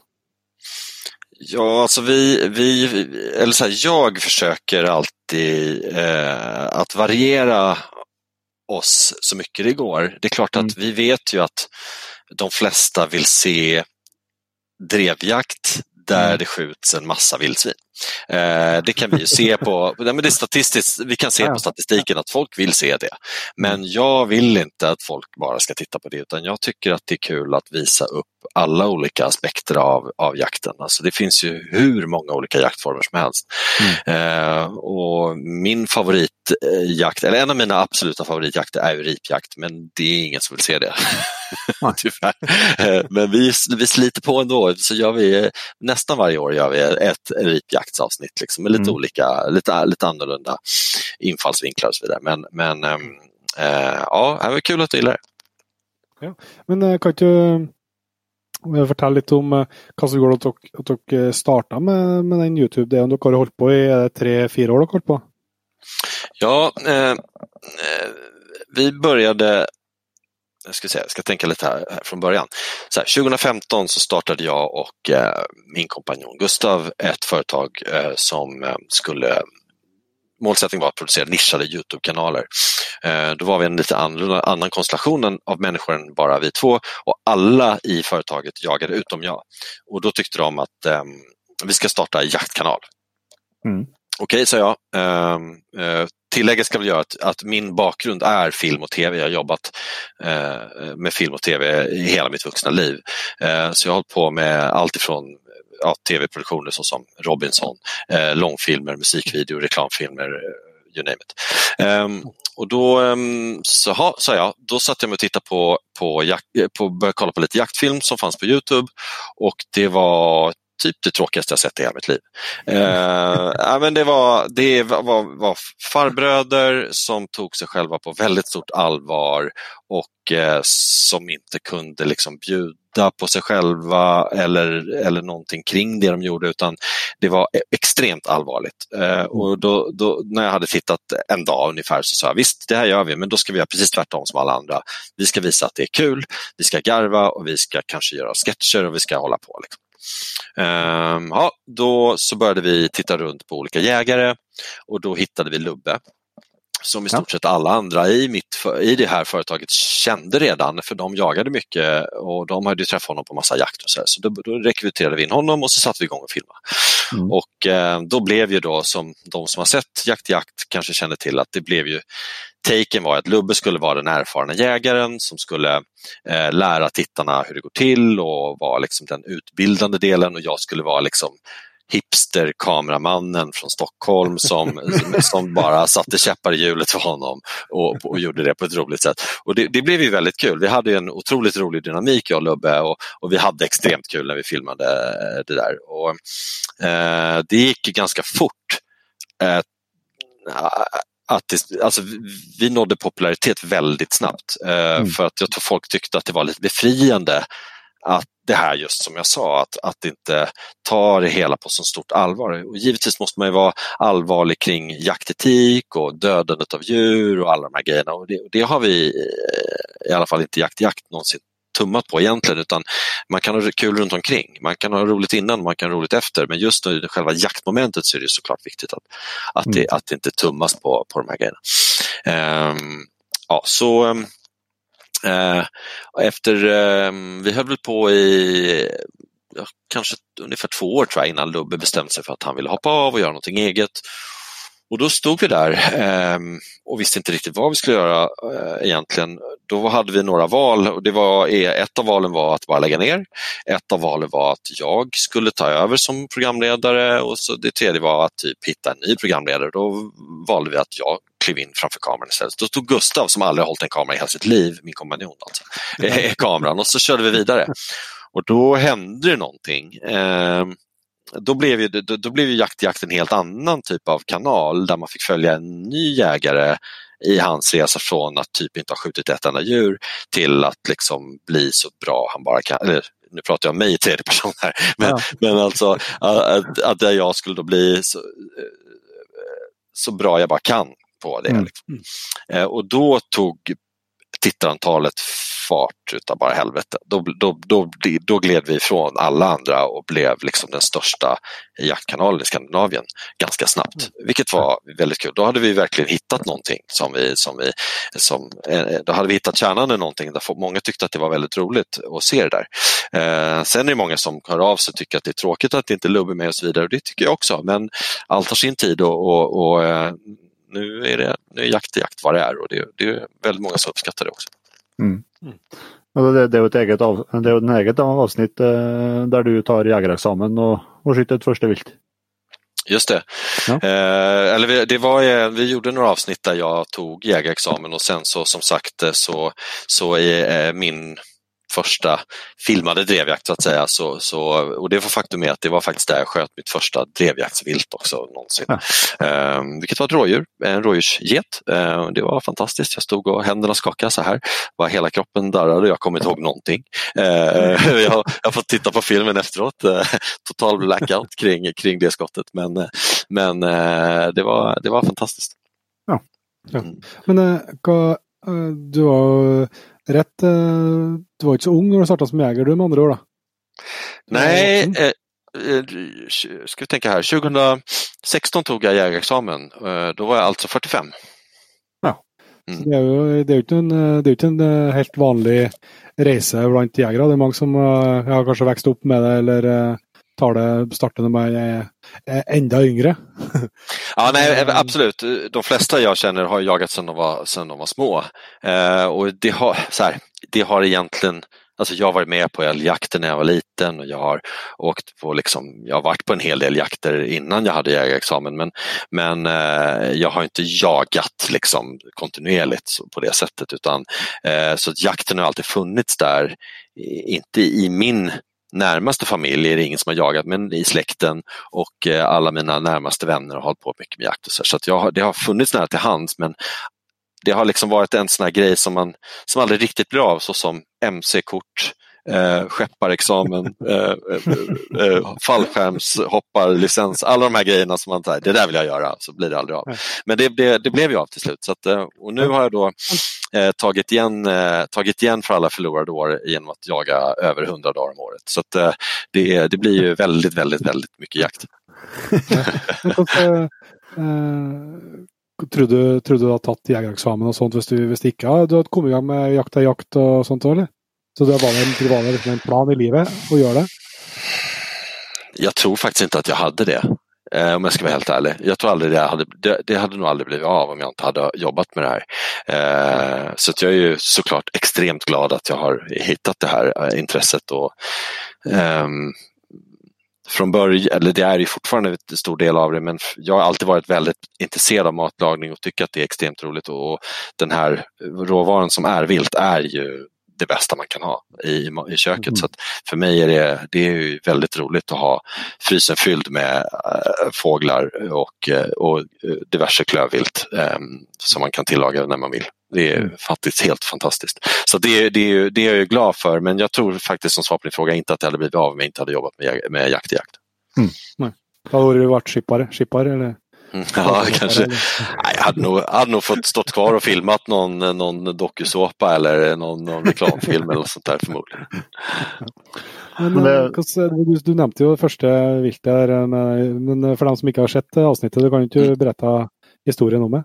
Ja, alltså vi, vi eller så här, jag försöker alltid eh, att variera oss så mycket det går. Det är klart att mm. vi vet ju att de flesta vill se drevjakt, där Mm. det skjuts en massa vildsvin. Eh, det kan vi ju se på, nej, men det statistiskt, vi kan se på statistiken att folk vill se det. Men jag vill inte att folk bara ska titta på det utan jag tycker att det är kul att visa upp alla olika aspekter av, av jakten. Alltså det finns ju hur många olika jaktformer som helst. Eh, och min favoritjakt, eller en av mina absoluta favoritjakter är ju ripjakt men det är ingen som vill se det. Tyvärr. Eh, men vi, vi sliter på ändå, så gör vi nästan varje år gör vi ett ripjaktsavsnitt liksom, med lite Mm. olika, lite, lite annorlunda infallsvinklar och så vidare. Men, men ehm, eh, ja, det var kul att du gillar det. Men eh, kan ikke du fortelle litt om hva som gjorde at dere, at dere starta med, med den YouTube-delen dere har holdt på i eh, er det tre-fire år dere har holdt på? Ja, eh, eh, vi började, jag ska, säga, jag ska tänka lite här, här från början. Så här, 2015 så startade jag och eh, min kompanjon Gustav ett företag eh, som eh, skulle Målsättningen var att producera nischade Youtube-kanaler. Eh, då var vi en lite annan, annan konstellation av människor än bara vi två och alla i företaget jagade utom jag. Och då tyckte de att eh, vi ska starta en jaktkanal. Mm. Okej, sa jag. Ehm, eh, tillägget ska väl göra att, att min bakgrund är film och tv. Jag har jobbat eh, med film och tv i hela mitt vuxna liv. Eh, så jag har hållit på med allt ifrån ja, tv-produktioner såsom Robinson, eh, långfilmer, musikvideo, reklamfilmer, eh, you name it. Ehm, och då um, så, ha, sa jag, då satte jag mig och tittade på, på, jak, eh, på började kolla på lite jaktfilm som fanns på Youtube och det var typ det tråkigaste jag sett i hela mitt liv. Eh, ja, men det var, det var, var, farbröder som tog sig själva på väldigt stort allvar och eh, som inte kunde liksom bjuda på sig själva eller, eller någonting kring det de gjorde utan det var e- extremt allvarligt. Eh, och då, då, när jag hade tittat en dag ungefär så sa jag visst, det här gör vi men då ska vi göra precis tvärtom som alla andra. Vi ska visa att det är kul, vi ska garva och vi ska kanske göra sketcher och vi ska hålla på. Liksom. Ehm, ja, då så började vi titta runt på olika jägare och då hittade vi Lubbe som i stort sett alla andra i, mitt, i det här företaget kände redan för de jagade mycket och de hade träffat honom på massa jakt och så, här. så då, då rekryterade vi in honom och så satte vi igång och filmade. Mm. Och eh, då blev ju då som de som har sett Jakt Jakt kanske känner till att det blev ju Taken var att Lubbe skulle vara den erfarna jägaren som skulle eh, lära tittarna hur det går till och vara liksom den utbildande delen och jag skulle vara liksom hipster-kameramannen från Stockholm som, som, bara satte käppar i hjulet för honom och, och gjorde det på ett roligt sätt. Och det, det blev ju väldigt kul. Vi hade en otroligt rolig dynamik jag och Lubbe och, och vi hade extremt kul när vi filmade eh, det där. Och, eh, det gick ganska fort. Eh, att det, alltså, vi- nådde popularitet väldigt snabbt eh, Mm. för att jag tror folk tyckte att det var lite befriande att det här just som jag sa, att, att inte ta det hela på så stort allvar. Och givetvis måste man ju vara allvarlig kring jaktetik och dödandet av djur och alla de här grejerna. Och det, det har vi eh, i alla fall inte Jakt Jakt någonsin tummat på egentligen utan man kan ha kul runt omkring. Man kan ha roligt innan, man kan ha roligt efter men just i själva jaktmomentet så är det såklart viktigt att, att, det, att det inte tummas på, på de här grejerna. Ehm, ja, så eh, efter, ehm, vi höll väl på i kanske ungefär två år tror jag, innan Lubbe bestämde sig för att han ville hoppa av och göra någonting eget. Och då stod vi där ehm, och visste inte riktigt vad vi skulle göra eh, egentligen. Då hade vi några val och det var, eh, ett av valen var att bara lägga ner. Ett av valen var att jag skulle ta över som programledare och så det tredje var att typ hitta en ny programledare. Då valde vi att jag klev in framför kameran istället. Då tog Gustav, som aldrig har hållit en kamera i hela sitt liv, min kompanjon alltså, eh, kameran och så körde vi vidare. Och då hände det någonting. Ehm, då blev ju, då, då blev ju Jakt i Jakt en helt annan typ av kanal där man fick följa en ny jägare i hans resa från att typ inte ha skjutit ett enda djur till att liksom bli så bra han bara kan. Eller, nu pratar jag om mig i tredje person här, men, Ja. men alltså att, att jag skulle då bli så, eh, så bra jag bara kan på det. Mm. Liksom. Eh, Och då tog tittarantalet fart utav bara helvete. Då, då, då, då gled vi ifrån alla andra och blev liksom den största jaktkanalen i Skandinavien ganska snabbt, mm. vilket var väldigt kul. Då hade vi verkligen hittat någonting som vi, som vi som, eh, då hade vi hittat kärnan i någonting där många tyckte att det var väldigt roligt att se det där. Eh, sen är det många som hör av sig och tycker att det är tråkigt att det inte är Lubbe med och så vidare och det tycker jag också, men allt har sin tid och, och, och eh, nu är det nu är jakt jakt vad det är och det, det är väldigt många som uppskattar det också. Mm. Mm. Det, det, är ju ett eget, av, det är ett eget avsnitt eh, där du tar jägarexamen och, och skjuter ett första vilt. Just det. Ja. Eh, eller vi, det var, vi gjorde några avsnitt där jag tog jägarexamen och sen så som sagt så, så är eh, min första filmade drevjakt så att säga. Så, så, och det var faktum är att det var faktiskt där jag sköt mitt första drevjaktsvilt också någonsin. Ja. Eh, vilket var ett rådjur, en rådjursget. Eh, det var fantastiskt. Jag stod och händerna skakade så här. Var hela kroppen darrade och jag kommer inte ihåg någonting. Eh, jag, har, jag har fått titta på filmen efteråt. Eh, total blackout kring, kring det skottet. Men, men eh, det, var, det var fantastiskt. Ja. ja. Mm. Men uh, du var rätt, eh, du var inte så ung när du startade som jägare du med andra ord? Då. Nej, eh, eh, ska vi tänka här, 2016 tog jag jägarexamen. Då var jag alltså 45. Ja, mm. det är ju det är inte en, det är inte en helt vanlig resa bland jägare. Det är många som har kanske växt upp med det eller tar det, startar när man är, ända yngre. ja, nej, absolut. De flesta jag känner har jagat sedan de var, sedan de var små. Eh, och det har, så här, det har egentligen Alltså jag har varit med på älgjakter när jag var liten och jag har åkt på liksom, jag har varit på en hel del jakter innan jag hade jägarexamen men, men eh, jag har inte jagat liksom kontinuerligt på det sättet utan eh, så jakten har alltid funnits där, inte i min närmaste familj är det ingen som har jagat, men i släkten och eh, alla mina närmaste vänner har hållit på mycket med jakt. Och så, så att jag, det har funnits nära till hands men det har liksom varit en sån här grej som, man, som aldrig riktigt blir av, så som mc-kort, eh, skepparexamen, eh, eh, eh, fallskärmshopparlicens, alla de här grejerna som man säger, det där vill jag göra, så blir det aldrig av. Men det, det, det blev ju av till slut. Så att, eh, och nu har jag då eh, tagit, igen, eh, tagit igen för alla förlorade år genom att jaga över 100 dagar om året. Så att, det, det blir ju väldigt, väldigt, väldigt mycket jakt. tror du, tror du har tagit jägarexamen och sånt, om du, inte har du hade kommit igång med jakt är jakt och sånt eller? Så det var en, det var liksom en plan i livet att göra det? Jag tror faktiskt inte att jag hade det. Eh, om jag ska vara helt ärlig. Jag tror aldrig det hade, det, det, hade nog aldrig blivit av om jag inte hade jobbat med det här. Eh, så jag är ju såklart extremt glad att jag har hittat det här eh, intresset och eh, från början, eller det är ju fortfarande en stor del av det, men jag har alltid varit väldigt intresserad av matlagning och tycker att det är extremt roligt och den här råvaran som är vilt är ju det bästa man kan ha i, i köket. Mm. Så för mig är det, det är väldigt roligt att ha frysen fylld med äh, fåglar och, äh, och eh, diverse klövvilt äh, som man kan tillaga när man vill. Det är mm. faktiskt helt fantastiskt. Så det, det, det är jag glad för men jag tror faktiskt som svar på din fråga inte att det hade blivit av om jag inte hade jobbat med, med jakt i jakt. Mm. Nej. Har du varit skippare? skippare eller? Ja, kanske. Nej, jag hade nog, hade nog fått stått kvar och filmat någon, någon dokusåpa eller någon, någon reklamfilm eller något sånt där förmodligen. Men, det... Eh, du, du nämnde ju första viltet där, men för de som inte har sett avsnittet, du kan ju inte mm. berätta historien om det?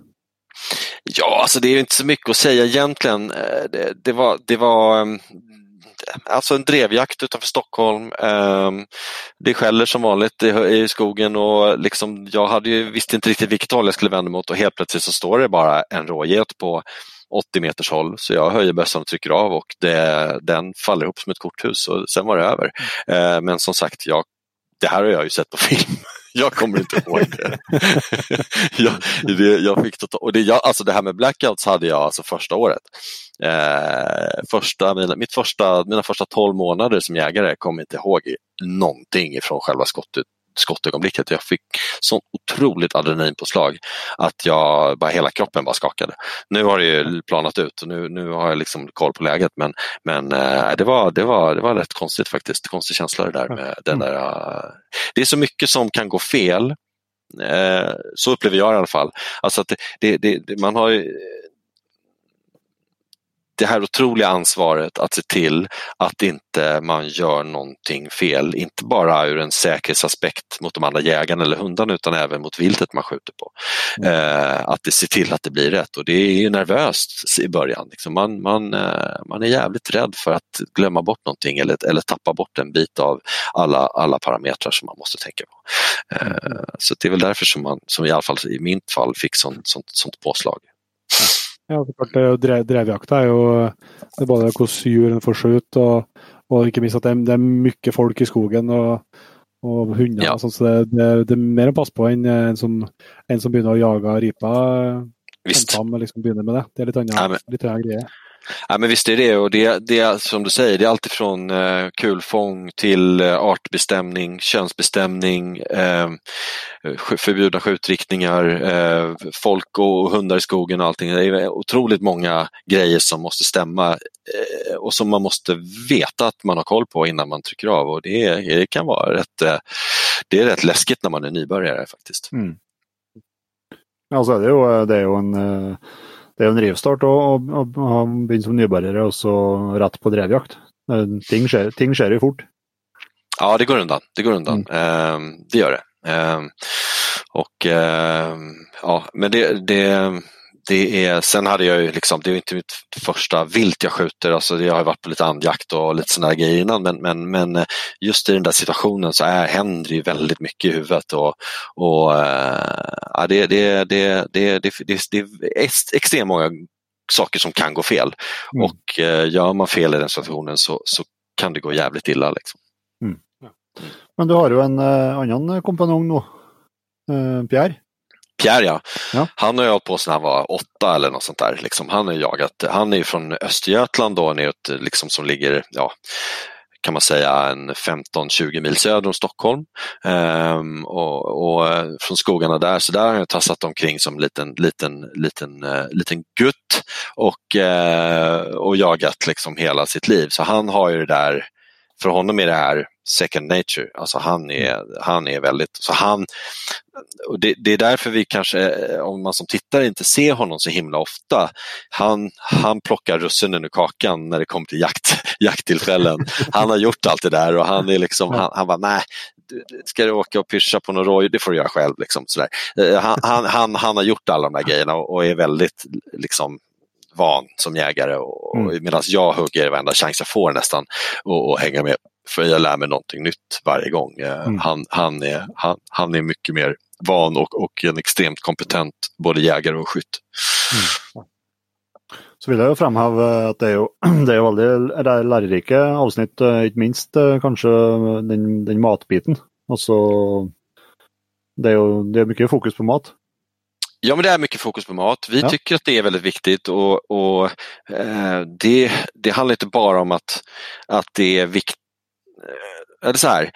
Ja, alltså det är inte så mycket att säga egentligen. Eh, det, det var, det var mm, alltså en drevjakt utanför Stockholm. Ehm, det skäller som vanligt i skogen och liksom, jag hade ju, visste inte riktigt vilket håll jag skulle vända mot och helt plötsligt så står det bara en råget på 80 meters håll så jag höjer bössan och trycker av och det, den faller ihop som ett korthus och sen var det över. Ehm, men som sagt, jag, det här har jag ju sett på film. jag kommer inte ihåg det. jag, det, jag fick total, och det, jag, alltså det här med blackouts hade jag alltså första året. Eh, första, mina, mitt första, mina första 12 månader som jägare kommer inte ihåg någonting från själva skottet skottögonblicket. Jag fick sånt otroligt adrenalinpåslag att jag bara hela kroppen bara skakade. Nu har det ju planat ut och nu, nu har jag liksom koll på läget men, men äh, det, var, det, var, det var rätt konstigt faktiskt. Konstig känsla det där med den där. Äh, det är så mycket som kan gå fel. Äh, så upplever jag i alla fall. Alltså att det, det, det, man har det här otroliga ansvaret att se till att inte man gör någonting fel, inte bara ur en säkerhetsaspekt mot de andra jägarna eller hundarna utan även mot viltet man skjuter på. Mm. Eh, att det ser till att det blir rätt och det är ju nervöst i början. Liksom man, man, eh, man är jävligt rädd för att glömma bort någonting eller, eller tappa bort en bit av alla, alla parametrar som man måste tänka på. Eh, så det är väl därför som man, som i alla fall i mitt fall, fick sånt, sånt, sånt påslag. Ja, klart, drev, drevjakta er jo det er både hvordan djuren får skjutt, og, og ikke minst at det det er, mye folk i skogen og, og hunder. Ja. Sånn, så det, det, det, er mer å passe på enn en som, en som begynner å jage ripa. Visst. Liksom begynner med det. Det er litt annen, litt annen greie. Ja, men visst är det och det, det som du säger, det är alltifrån eh, kulfång till eh, artbestämning, könsbestämning, eh, förbjudna skjutriktningar, eh, folk och hundar i skogen och allting. Det är otroligt många grejer som måste stämma eh, och som man måste veta att man har koll på innan man trycker av och det, det kan vara rätt, eh, det är rätt läskigt när man är nybörjare faktiskt. Mm. Alltså det är ju, det är ju en eh, det er en rivstart å, å, å begynne som nybörjare og så rett på drevjakt. Ting skjer, ting skjer ju fort. Ja, det går undan. Det går undan. Mm. Eh, det gör det. Eh, och eh, ja, men det, det, det är, sen hade jag ju liksom, det är inte mitt första vilt jag skjuter, alltså jag har varit på lite andjakt och lite sådana grejer innan men, men, men just i den där situationen så är, händer det väldigt mycket i huvudet och, och ja, det, det, det, det, det, det, det är extremt många saker som kan gå fel mm. och gör man fel i den situationen så, så kan det gå jävligt illa. Liksom. Mm. Men du har ju en uh, annan kompanjon nu, uh, Pierre. Pierre ja. ja. Han har ju hållit på sedan han var åtta eller något sånt där. Liksom, han, har jagat, han är från Östergötland då, neråt, liksom, som ligger ja, kan man säga en 15-20 mil söder om Stockholm. Ehm, och, och, från skogarna där, så där har jag tassat omkring som liten, liten, liten, uh, liten gutt och, uh, och jagat liksom hela sitt liv. Så han har ju det där, för honom är det här second nature. Alltså han är, han är väldigt, så han, och det, det, är därför vi kanske, om man som tittare inte ser honom så himla ofta, han, han plockar russinen ur kakan när det kommer till jakt, jakttillfällen. Han har gjort allt det där och han är liksom, han, han bara, nej, ska du åka och pyscha på någon roj, det får du göra själv. Liksom, sådär. Eh, han, han, han, han har gjort alla de där grejerna och är väldigt liksom, van som jägare och, mm. medan jag hugger varenda chans jag får nästan och, och hänga med för jag lär mig någonting nytt varje gång. Eh, mm. Han, han, är, han, han är mycket mer van och, och en extremt kompetent både jägare och skytt. Mm. Så vill jag framhäva att det är, det är väldigt lärorika avsnitt, eh, inte minst eh, kanske den, den matbiten. Alltså, det är ju det är mycket fokus på mat. Ja, men det är mycket fokus på mat. Vi ja. tycker att det är väldigt viktigt och, och eh, det, det handlar inte bara om att, att det är viktigt eller så här,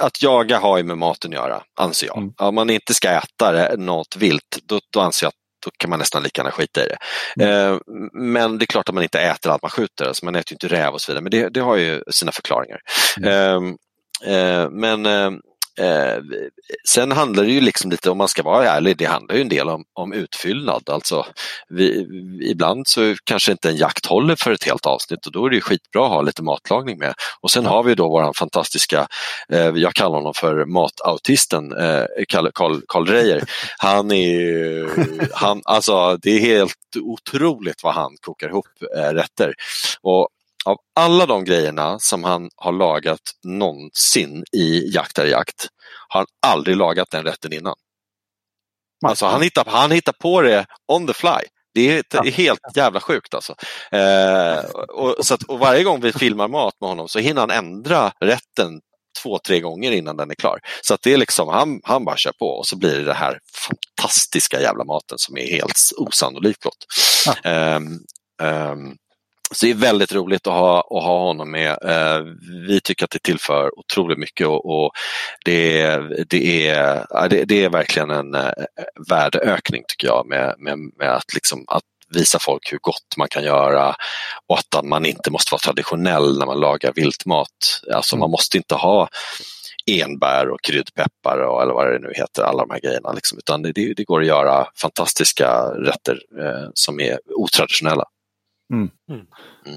att jaga har ju med maten att göra, anser jag. Mm. Om man inte ska äta något vilt, då, då anser jag att då kan man nästan lika gärna skita i det. Mm. Eh, men det är klart att man inte äter allt man skjuter, alltså man äter ju inte räv och så vidare, men det, det har ju sina förklaringar. Mm. Eh, eh, men eh, sen handlar det ju liksom lite, om man ska vara ärlig, det handlar ju en del om, om utfyllnad. Alltså, vi, ibland så kanske inte en jakt håller för ett helt avsnitt och då är det skitbra att ha lite matlagning med. Och sen har vi då våran fantastiska, eh, jag kallar honom för matautisten, eh, Karl, Karl, Reijer. Han är han, alltså det är helt otroligt vad han kokar ihop eh, rätter. Och av alla de grejerna som han har lagat någonsin i Jakt är jakt har han aldrig lagat den rätten innan. Alltså han hittar, han hittar på det on the fly. Det är, är helt jävla sjukt alltså. Eh, och, så att, och varje gång vi filmar mat med honom så hinner han ändra rätten två, tre gånger innan den är klar. Så att det är liksom, han, han bara kör på och så blir det den här fantastiska jävla maten som är helt osannolikt gott. Ja. Eh, eh, så det är väldigt roligt att ha, att ha honom med. Eh, vi tycker att det tillför otroligt mycket och, och det, är, det, är, det, det, är verkligen en eh, värdeökning tycker jag med, med, med att, liksom, att visa folk hur gott man kan göra och att man inte måste vara traditionell när man lagar viltmat. Alltså man måste inte ha enbär och kryddpeppar och eller vad det nu heter, alla de här grejerna. Liksom. Utan det, det går att göra fantastiska rätter eh, som är otraditionella. Mm. Mm.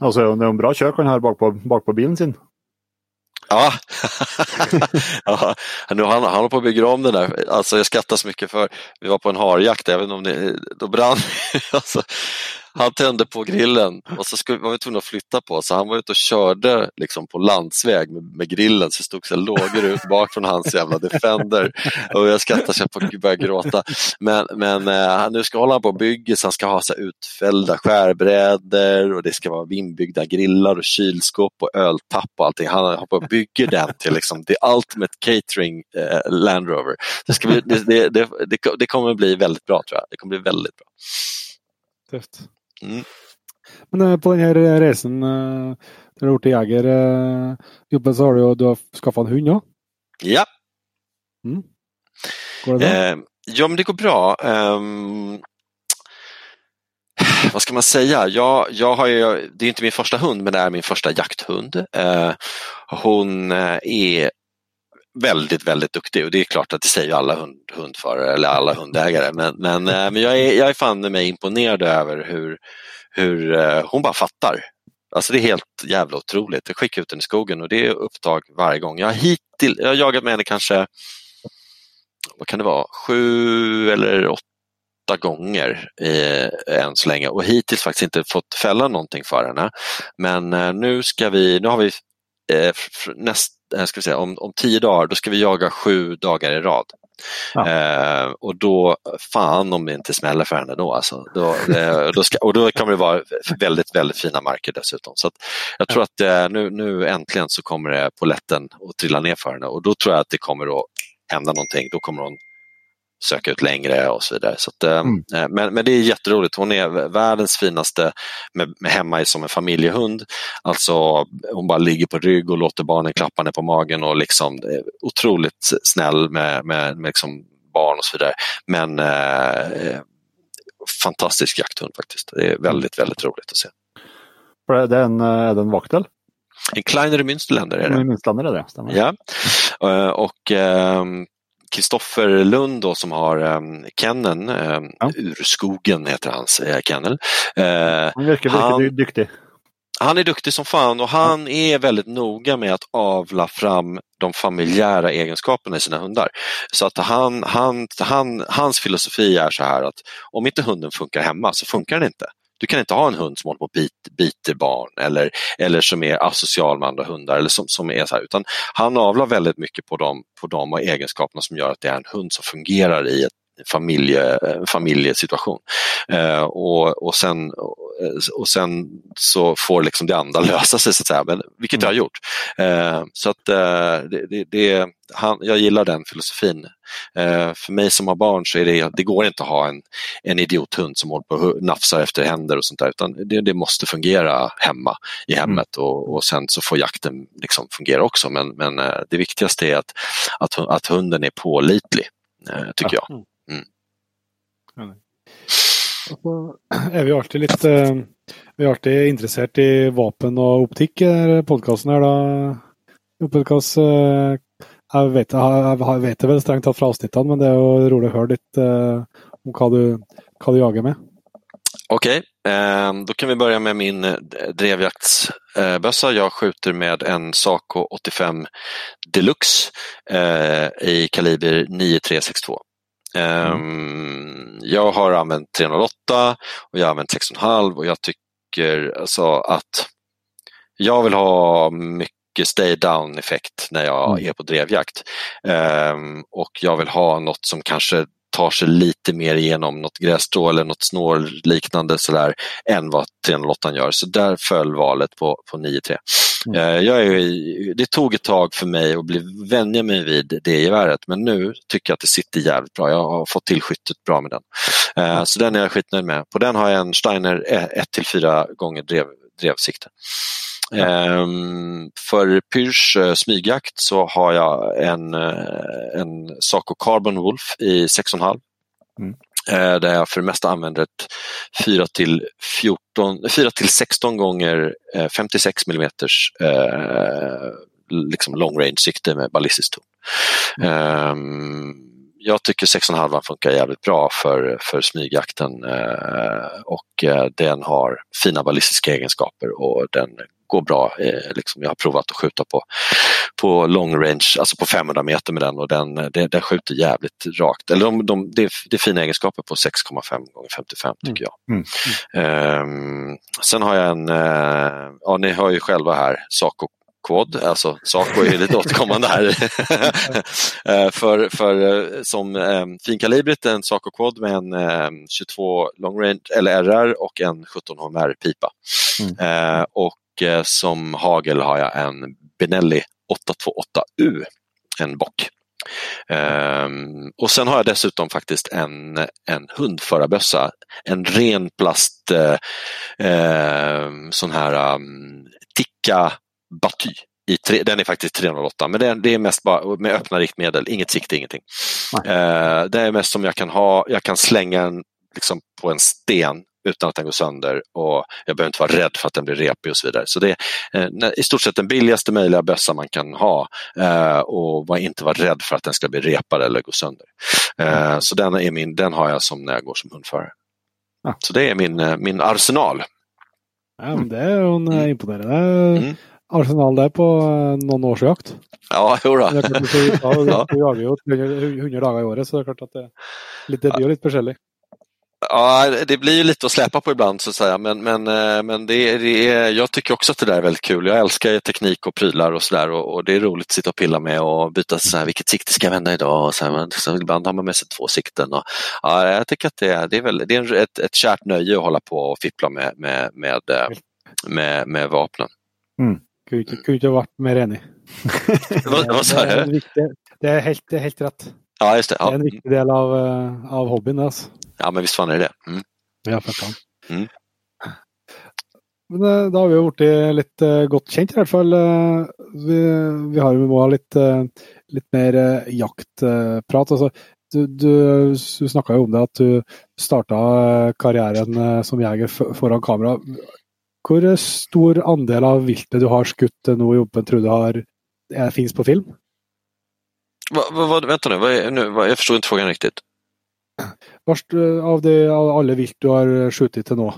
Alltså, det är en bra kök här bak på, bak på bilen sin. Ja, ja nu han, han håller på att bygga om den där. Alltså jag skrattar så mycket för vi var på en harjakt, även om det, då brann alltså, han tände på grillen och så skulle, var vi tvungna att flytta på så han var ute och körde liksom på landsväg med, med grillen så det stod så lågor ut bak från hans jävla Defender och jag skrattade så jag började gråta. Men, men eh, nu ska hålla på och bygga så han ska ha så utfällda skärbrädor och det ska vara inbyggda grillar och kylskåp och öltapp och allting. Han har på och bygger den till liksom the ultimate catering eh, Land Rover. Det, ska bli, det, det, det, det kommer bli väldigt bra tror jag. Det kommer bli väldigt bra. Tufft. Mm. Men eh, på den här eh, resan uh, du har gjort i jägarjobben så har du, du har skaffat en hund ja? Ja. Mm. Går det bra? Eh, ja men det går bra. Um, vad ska man säga? Jag, jag har ju, det är inte min första hund men det är min första jakthund. Uh, hon är väldigt, väldigt duktig och det är klart att det säger alla hund, hundförare eller alla hundägare. Men, men, eh, men jag, är, jag är fan mig imponerad över hur, hur eh, hon bara fattar. Alltså det är helt jävla otroligt. Jag skickar ut henne i skogen och det är upptag varje gång. Jag har, hittill, jag har jagat med henne kanske, vad kan det vara, sju eller åtta gånger eh, än så länge och hittills faktiskt inte fått fälla någonting för henne. Men eh, nu ska vi, nu har vi eh, näst, eh, ska vi säga, om, om tio dagar, då ska vi jaga sju dagar i rad. Ja. Eh, och då, fan om det inte smäller för henne då. Alltså. Då, eh, då ska, och då kommer det vara väldigt, väldigt fina marker dessutom. Så jag tror att eh, nu, nu äntligen så kommer det på lätten att trilla ner för henne och då tror jag att det kommer att hända någonting. Då kommer hon söka ut längre och så vidare. Så att, eh, mm. Eh, men, men det är jätteroligt. Hon är världens finaste med, med hemma som en familjehund. Alltså hon bara ligger på rygg och låter barnen klappa henne på magen och liksom otroligt snäll med, med, med liksom barn och så vidare. Men eh, fantastisk jakthund faktiskt. Det är väldigt, väldigt roligt att se. Är det en, är det en vaktel? En kleinere Münsterländer är det. Münsterländer är det, stämmer. Ja, och ehm, Kristoffer Lund då, som har um, Kennen, um, ja. Urskogen heter hans uh, kennel. Uh, han verkar han, duktig. Han är duktig som fan och han är väldigt noga med att avla fram de familjära egenskaperna i sina hundar. Så att han, han, han, hans filosofi är så här att om inte hunden funkar hemma så funkar den inte. Du kan inte ha en hund som håller på och bit, biter barn eller, eller som är asocial med andra hundar. Eller som, som är så här, utan han avlar väldigt mycket på de, på de egenskaperna som gör att det är en hund som fungerar i ett familje, eh, familjesituation. Eh, och, och, sen, och sen så får liksom det andra lösa sig, så att säga, men, vilket jag har gjort. Eh, så att eh, det, det, det, han, jag gillar den filosofin. Eh, för mig som har barn så är det, det går inte att ha en, en idiothund som håller på och nafsar efter händer och sånt där, utan det, det måste fungera hemma i hemmet mm. och, och sen så får jakten liksom fungera också. Men, men eh, det viktigaste är att, att, att hunden är pålitlig, eh, tycker jag. Mm. Er vi alltid lite eh, vi er alltid interessert i vapen och optik podkasten her, da. Podcast, eh, jag vet, jag vet det väl strängt tatt från avsnittene, men det är ju roligt att höra lite eh, om vad du, hva du jagar med. Okej, okay. Då kan vi börja med min eh, drevjaktsbössa. Jag skjuter med en Saco 85 Deluxe eh, i kaliber 9362. Mm. Ehm, jag har använt 308 och jag har använt 6,5 och jag tycker alltså att jag vill ha mycket stay down effekt när jag mm. är på drevjakt. Um, och jag vill ha något som kanske tar sig lite mer igenom något grässtrå eller något snår liknande sådär än vad 308 gör. Så där föll valet på, på 9-3. Mm. Eh, jag är, det tog ett tag för mig att bli vänja mig vid det geväret men nu tycker jag att det sitter jävligt bra. Jag har fått till skyttet bra med den. Mm. Så den är jag skitnöjd med. På den har jag en Steiner 1-4 gånger drev, drevsikte. Um, för Pyrsch uh, smygjakt så har jag en, en Saco Carbon Wolf i 6,5. Mm. Eh, där jag för det mesta använder ett 4 till, 14, 4 till 16 gånger eh, 56 mm eh, liksom long range-sikte med ballistiskt torn. Um, ehm, jag tycker 6,5 funkar jävligt bra för, för smygjakten eh, och den har fina ballistiska egenskaper och den går bra. Eh, liksom jag har provat att skjuta på, på long range, alltså på 500 meter med den och den, den, den skjuter jävligt rakt. Eller de, de, det, är, det är fina egenskaper på 6,5 gånger 55 tycker jag. Mm. Mm. sen har jag en, ja ni hör ju själva här, Saco Quad, alltså Saco är lite återkommande här. Eh, för, för eh, som eh, finkalibrigt en Saco Quad med en eh, 22 long range eller RR och en 17 HMR pipa. Mm. Eh, och eh, som hagel har jag en Benelli 828U, en bock. Um, och sen har jag dessutom faktiskt en, en hundförarbössa, en ren plast uh, uh, sån här um, Tikka Baty. I tre, den är faktiskt 308 men det är, det är mest bara med öppna riktmedel, inget sikte, ingenting. Uh, det är mest som jag kan ha, jag kan slänga den liksom på en sten utan att den går sönder och jag behöver inte vara rädd för att den blir repig och så vidare. Så det är eh, i stort sett den billigaste möjliga bössa man kan ha eh, och inte vara rädd för att den ska bli repad eller gå sönder. Eh, så den, är min, den har jag som när jag går som hundförare. Så det är min, min arsenal. Ja, det är en mm. imponerande mm arsenal där på någon årsjakt. Ja, jodå. Ja, du jagar ju 100 dagar i året så det är klart att det, lite, det blir lite försäljning. Ja, det blir ju lite att släpa på ibland så att säga, men, men, eh, men det, det är, jag tycker också att det där är väldigt kul. Jag älskar teknik och prylar och sådär och, och, det är roligt att sitta och pilla med och byta så här, vilket sikte ska jag vända idag? Och så här, men, så ibland har man med sig två sikten. Och, ja, jag tycker att det, det är, väl, det är ett, ett kärt nöje att hålla på och fippla med, med, med, eh, med, med vapnen. Mm. Kunde inte ha varit mer enig. Det är helt, det är helt rätt. Ja, just det. Ja. Det är en viktig del av, eh, av hobbyn. Alltså. Ja, men visst fan är det det. Mm. Ja, för fan. Mm. Men eh, da har vi jo blitt litt uh, godt kjent, i hvert fall. Uh, vi, vi, har jo ha litt, uh, litt mer jaktprat. Altså, du du, du snakka jo om det at du starta karrieren som jeger foran kamera. Hvor stor andel av viltet du har skutt nå i Jompen tror du har, finns på film? Va, va, vänta nu, va, nu va, jag förstår inte frågan riktigt. Vart av, det, av alle vilt du har skjutit til nå,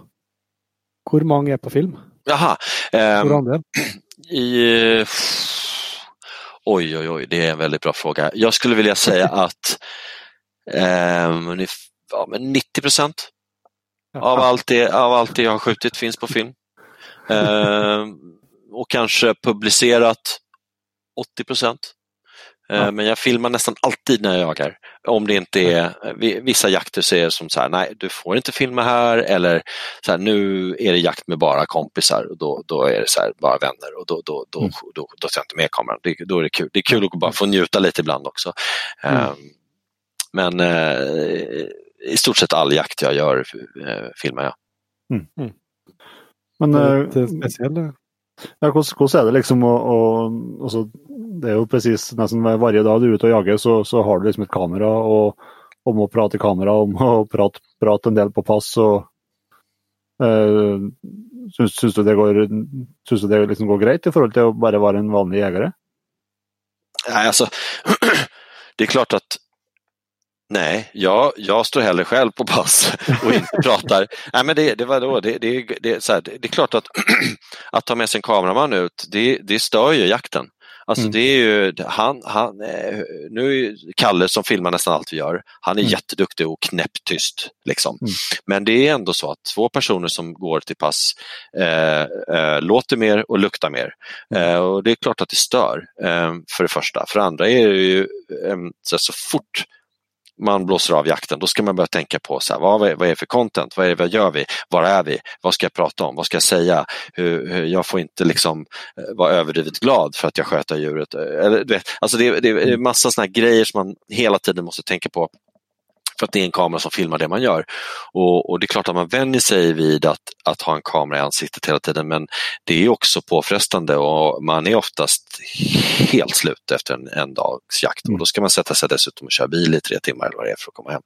hvor mange er på film? Jaha. Eh, i, oj, oj, oj, det är en väldigt bra fråga. Jag skulle vilja säga att eh, ja, 90 procent av allt, det, av allt det jag har skjutit finns på film. Eh, och kanske publicerat 80 procent. Eh, ja. Men jag filmar nästan alltid när jag jagar. Om det inte är, vissa jakter säger som så här, nej du får inte filma här eller så här, nu är det jakt med bara kompisar och då, då är det så här, bara vänner och då, då, då, mm. då, då, då tar jag inte med kameran. Det, då är det kul. Det är kul att bara få njuta lite ibland också. Mm. Um, men uh, i stort sett all jakt jag gör uh, filmar jag. Mm. mm. Men det, speciellt. Ja, hvordan er det liksom å, å altså, Det er jo presis nesten hver dag du er ute og jager, så, så har du liksom et kamera og, og må prate i kamera om å prate, prate, en del på pass. og Uh, eh, Syns, syns, du det, går, syns du det liksom går greit i forhold til å bare være en vanlig jeger? Nej, alltså, det är klart att Nej, jag, jag står hellre själv på pass och inte pratar. Nej, men det, det, var då, det, det, det, så här, det är klart att, att ta med sig en kameraman ut, det, det stör ju jakten. Alltså mm. det är ju, han, han, eh, nu är Kalle som filmar nästan allt vi gör, han är mm. jätteduktig och knäpptyst. Liksom. Mm. Men det är ändå så att två personer som går till pass eh, eh, låter mer och luktar mer. Mm. Eh, och det är klart att det stör, eh, för det första. För det andra är det ju eh, så, så fort man blåser av jakten, då ska man börja tänka på så här, vad, vad är det för content, vad, är det, vad gör vi, var är vi, vad ska jag prata om, vad ska jag säga, hur, hur, jag får inte liksom eh, vara överdrivet glad för att jag sköter djuret. Eh, eller, du vet, alltså det, det är massa sådana grejer som man hela tiden måste tänka på för att det är en kamera som filmar det man gör. Och, och, det är klart att man vänjer sig vid att, att ha en kamera i ansiktet hela tiden men det är också påfrestande och man är oftast helt slut efter en, en dags jakt och då ska man sätta sig dessutom och köra bil i tre timmar eller vad det är för att komma hem.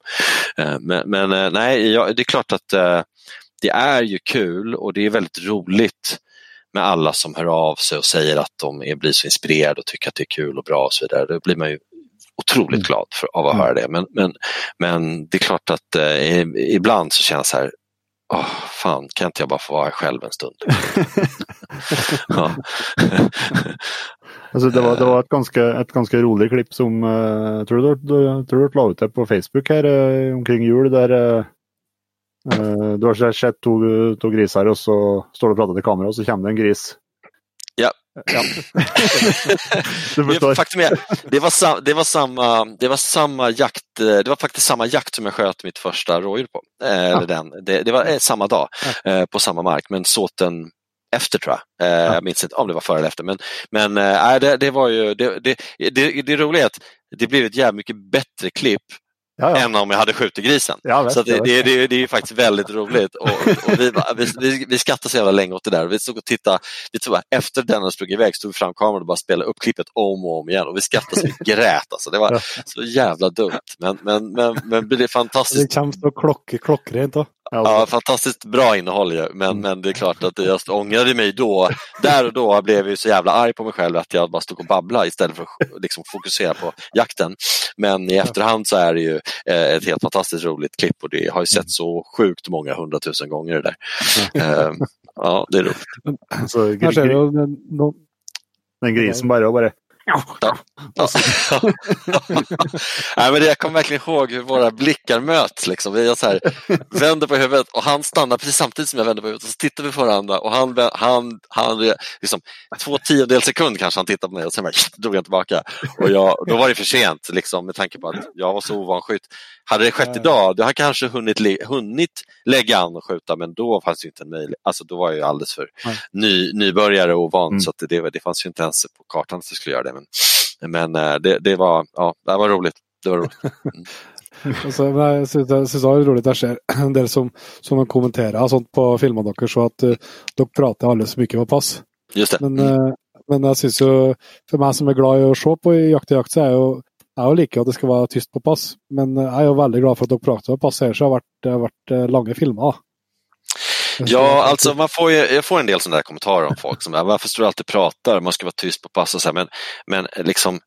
Eh, men, men eh, nej, ja, det är klart att eh, det är ju kul och det är väldigt roligt med alla som hör av sig och säger att de är, blir så inspirerade och tycker att det är kul och bra och så vidare. Då blir man ju otroligt mm. glad för, av att mm. höra det. Men, men, men det är klart att eh, ibland så känns det här, oh, fan kan inte jag bara få vara själv en stund? alltså det, var, det var ett ganska, ett ganska roligt klipp som uh, tror du, du, tror du la ut det på Facebook här uh, omkring jul där uh, du har sett två, två grisar och så står du och pratar till kameran och så kommer det en gris Ja. ja. det, faktum är, det, var sam, det, var samma, det var samma jakt, det var faktiskt samma jakt som jag sköt mitt första rådjur på. Eller ja. den. Det, det, var eh, samma dag eh, på samma mark, men såten efter tror jag. Eh, ja. Jag minns inte om det var före eller efter. Men, men äh, det, det var ju, det, det, det, det roliga är att det blev ett jävligt mycket bättre klipp ja, än om jag hade skjutit grisen. Ja, så det, det, det, det, är faktiskt väldigt roligt. Och, och vi, vi, vi, vi skrattade så jävla länge åt det där. Vi stod och tittade, vi tog, efter den hade sprungit iväg stod vi fram kameran och bara spelade upp klippet om och om igen och vi skrattade så vi grät. Alltså. Det var så jävla dumt. Men, men, men, men det är fantastiskt. Det kan stå klock, klockrent. Då. Ja, fantastiskt bra innehåll ju. Men, mm. men det är klart att jag ångrade mig då. Där och då blev jag så jävla arg på mig själv att jag bara stod och babblade istället för att liksom, fokusera på jakten. Men i efterhand så är det ju eh, ett helt fantastiskt roligt klipp och det har ju sett så sjukt många hundratusen gånger det där. Uh, ja, det är roligt. Så, den grisen bara, bara Ja. Ja. Nej, men jag kommer verkligen ihåg hur våra blickar möts. Liksom. Vi så här, vänder på huvudet och han stannar precis samtidigt som jag vänder på huvudet. Och så tittar vi på varandra och han, han, han liksom, två tiondels sekund kanske han tittade på mig och sen bara, drog han tillbaka. Och jag, då var det för sent liksom, med tanke på att jag var så ovan skytt. Hade det skett idag, då hade jag kanske hunnit, hunnit lägga an och skjuta men då fanns det inte en möjlighet. Alltså, då var jag alldeles för ny, nybörjare och ovan mm. så det, det fanns ju inte ens på kartan att jag skulle göra det. Men, men eh, det, det, var, ja, det var roligt. Det var roligt. Mm. altså, jeg syns det er roligt det skjer en del som, som kommenterer sånt på filmene deres, så at uh, dere prater alle så mye på pass. Just det. Men, uh, men jeg syns jo, for meg som er glad i å se på Jakt i jakt, så er jo jeg liker at det skal være tyst på pass. Men jeg er jo veldig glad for at dere prater på pass. Ellers har det vært, det vært lange filmer. Ja, alltså man får ju, jag får en del sådana där kommentarer om folk som varför står du alltid och pratar, man ska vara tyst på pass och så här, men, men liksom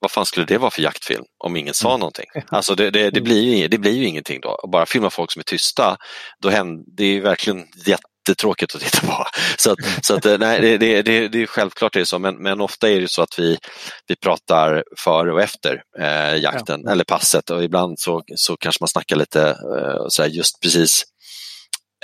vad fan skulle det vara för jaktfilm om ingen sa mm. någonting? Alltså det, det, det, blir ju, det blir ju ingenting då. Bara filma folk som är tysta, då händer, det är verkligen jättetråkigt att titta på. Så, att, så att, nej, det, det, det, det är självklart det är så, men, men ofta är det så att vi, vi pratar före och efter eh, jakten ja. eller passet och ibland så, så kanske man snackar lite eh, så här, just precis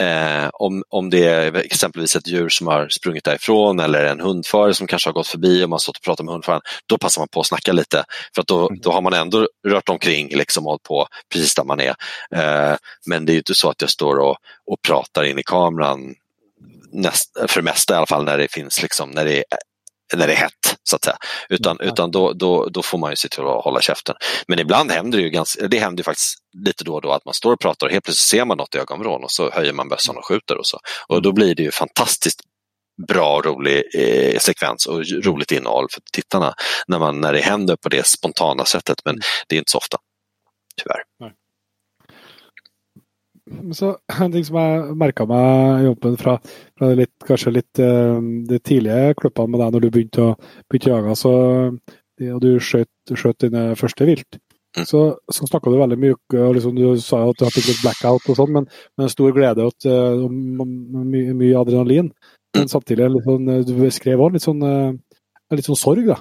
Eh, om, om det är exempelvis ett djur som har sprungit därifrån eller en hundförare som kanske har gått förbi och man har stått och pratat med hundföraren, då passar man på att snacka lite för att då, mm. då har man ändå rört omkring liksom, och hållit på precis där man är. Eh, men det är ju inte så att jag står och, och pratar in i kameran näst, för det mesta i alla fall när det finns liksom, när det är när det är hett, så att säga. Utan, mm. utan då, då, då får man ju se till att hålla käften. Men ibland händer det ju ganska, det händer faktiskt lite då och då att man står och pratar och helt plötsligt ser man något i ögonvrån och så höjer man bössan och skjuter och så. Och då blir det ju fantastiskt bra och rolig eh, sekvens och roligt innehåll för tittarna när, man, när det händer på det spontana sättet. Men mm. det är inte så ofta, tyvärr. Nej. Så En ting som jeg merka meg i jobben fra, fra litt, kanskje litt uh, de tidlige klippene med deg når du begynte å, begynte å jage, så, og du skjøt dine første vilt, mm. så, så snakka du veldig mye og liksom, Du sa jo at du har fått litt blackout og sånn, men med stor glede og uh, mye, mye adrenalin. Men samtidig sånn, du beskrev òg litt, sånn, litt sånn sorg, da.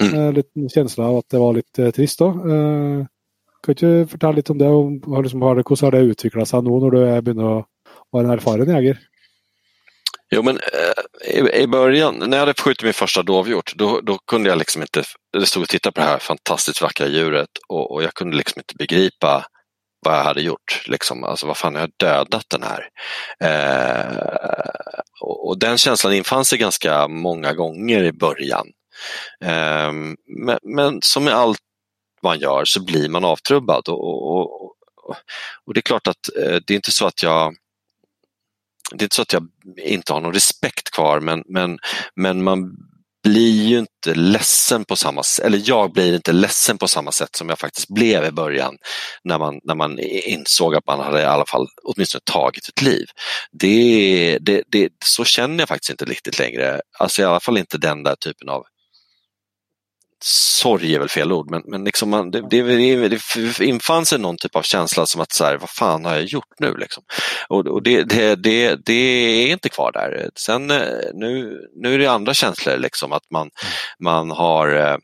Mm. Litt kjensle av at det var litt trist òg. Kan ikke du fortelle litt om det? Om, liksom, har det hvordan har det utvikla seg nå, når du begynner å vara en erfaren jägare? Jo men eh, i, i, början, när jag hade skjutit min första dovhjort, då, då kunde jag liksom inte, det stod och tittade på det här fantastiskt vackra djuret och, och jag kunde liksom inte begripa vad jag hade gjort. Liksom. Alltså vad fan, jag har dödat den här. Eh, och, och, den känslan infann sig ganska många gånger i början. Eh, men, men, som med allt man gör så blir man avtrubbad. Och, och, och, och det är klart att eh, det är inte så att jag det är inte så att jag inte har någon respekt kvar men, men, men man blir ju inte ledsen på samma sätt, eller jag blir inte ledsen på samma sätt som jag faktiskt blev i början när man, när man insåg att man hade i alla fall åtminstone tagit ett liv. Det, det, det, så känner jag faktiskt inte riktigt längre, alltså i alla fall inte den där typen av sorg är väl fel ord, men, men liksom man, det, det, det, infann sig någon typ av känsla som att så här, vad fan har jag gjort nu? Liksom. Och, och det, det, det, det, är inte kvar där. Sen eh, nu, nu är det andra känslor, liksom, att man, man har eh,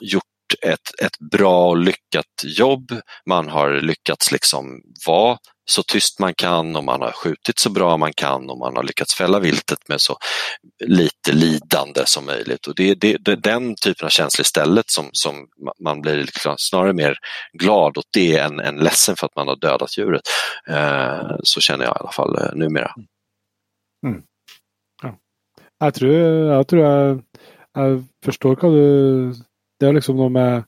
gjort gjort ett, ett bra och lyckat jobb. Man har lyckats liksom vara så tyst man kan och man har skjutit så bra man kan och man har lyckats fälla viltet med så lite lidande som möjligt. Och det är det, det, den typen av känslor istället som, som man blir liksom snarare mer glad åt det än, än ledsen för att man har dödat djuret. Eh, så känner jag i alla fall eh, numera. Mm. Ja. Jag tror, jag, tror jag, jag förstår vad du... Det är liksom något med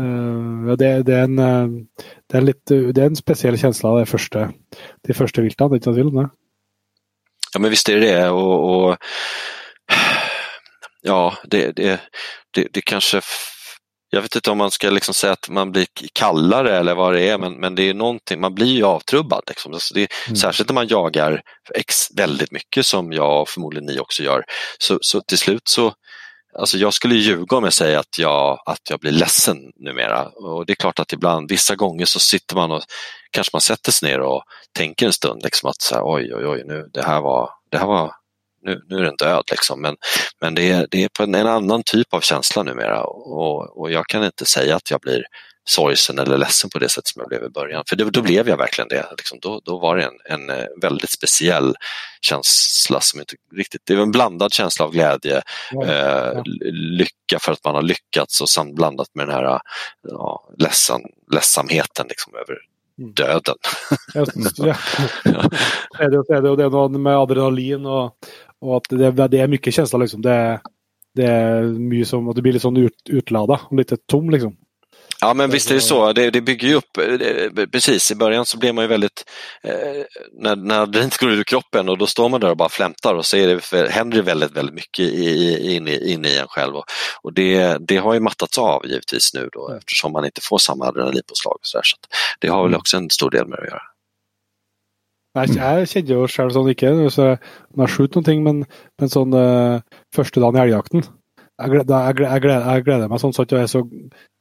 Uh, det, det, är en, uh, det, är lite, det är en speciell känsla av det första, det första viltet, inte tvil om det. Ja men visst är det det och, och ja det, det, det, det kanske jag vet inte om man ska liksom säga att man blir kallare eller vad det är men, men det är någonting, man blir ju avtrubbad. Liksom. Alltså det, mm. Särskilt när man jagar ex, väldigt mycket som jag och förmodligen ni också gör. Så, så till slut så, Alltså jag skulle ljuga om jag säger att jag, att jag blir ledsen numera. Och det är klart att ibland, vissa gånger så sitter man och kanske man sätter sig ner och tänker en stund liksom att så här, oj, oj, oj, nu, det här var, det här var nu, nu är den död liksom. Men, men det, är, det är på en, en annan typ av känsla numera och, och jag kan inte säga att jag blir sorgsen eller ledsen på det sätt som jag blev i början. För det, då blev jag verkligen det. Liksom, då, då var det en, en eh, väldigt speciell känsla som inte riktigt, det var en blandad känsla av glädje, ja, eh, ja. lycka för att man har lyckats och samt blandat med den här ja, ledsen, ledsamheten liksom, över mm. döden. ja. det, är det, och det är något med adrenalin och, och att det, det är mycket känsla. Liksom. Det, det är mycket som att det blir lite sån ut, utlada, lite tom liksom. Ja men visst är det så, det, det bygger ju upp, eh, precis i början så blir man ju väldigt, eh, när, när adrenalinet går ur kroppen och då står man där och bara flämtar och så är det, händer det väldigt, väldigt mycket inne i, in i en själv och, och det, det har ju mattats av givetvis nu då mm. eftersom man inte får samma adrenalinpåslag. Så, där, så det har väl mm. också en stor del med det att göra. Jeg, jeg kjenner jo sjøl sånn så man har skjøt noe, men, men sånn uh, første dagen i elgjakten jeg, jeg, gleder, jeg gleder meg sånn at jeg, så,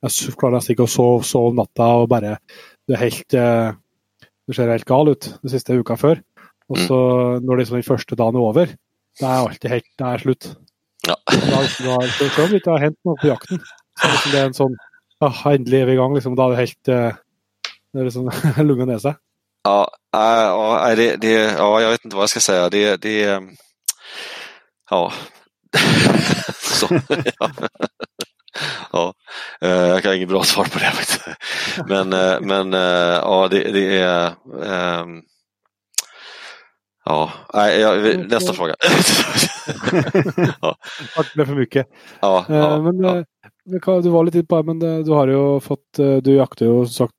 jeg klarer nesten ikke å sove, sove natta og bare Det er helt uh, Det ser helt gal ut den siste uka før. Og så når liksom den første dagen er over, da er alltid helt Det er slutt. Ja. Da, så det ikke har hendt noe på jakten. Så liksom det er en sånn ah, Endelig er vi i gang. Liksom, da er det helt uh, Det er liksom lunga ned seg. Ja, äh, det, det, ja, jag vet inte vad jag ska säga. Det, det, ja. Så, ja. ja. Eh, jag har inget bra svar på det. Men, eh, men eh, ja, det, det är um, Ja, nästa fråga. ja. Det blev för mycket. Ja, ja, men, ja. Du var lite på men du har ju fått, du jaktar ju sagt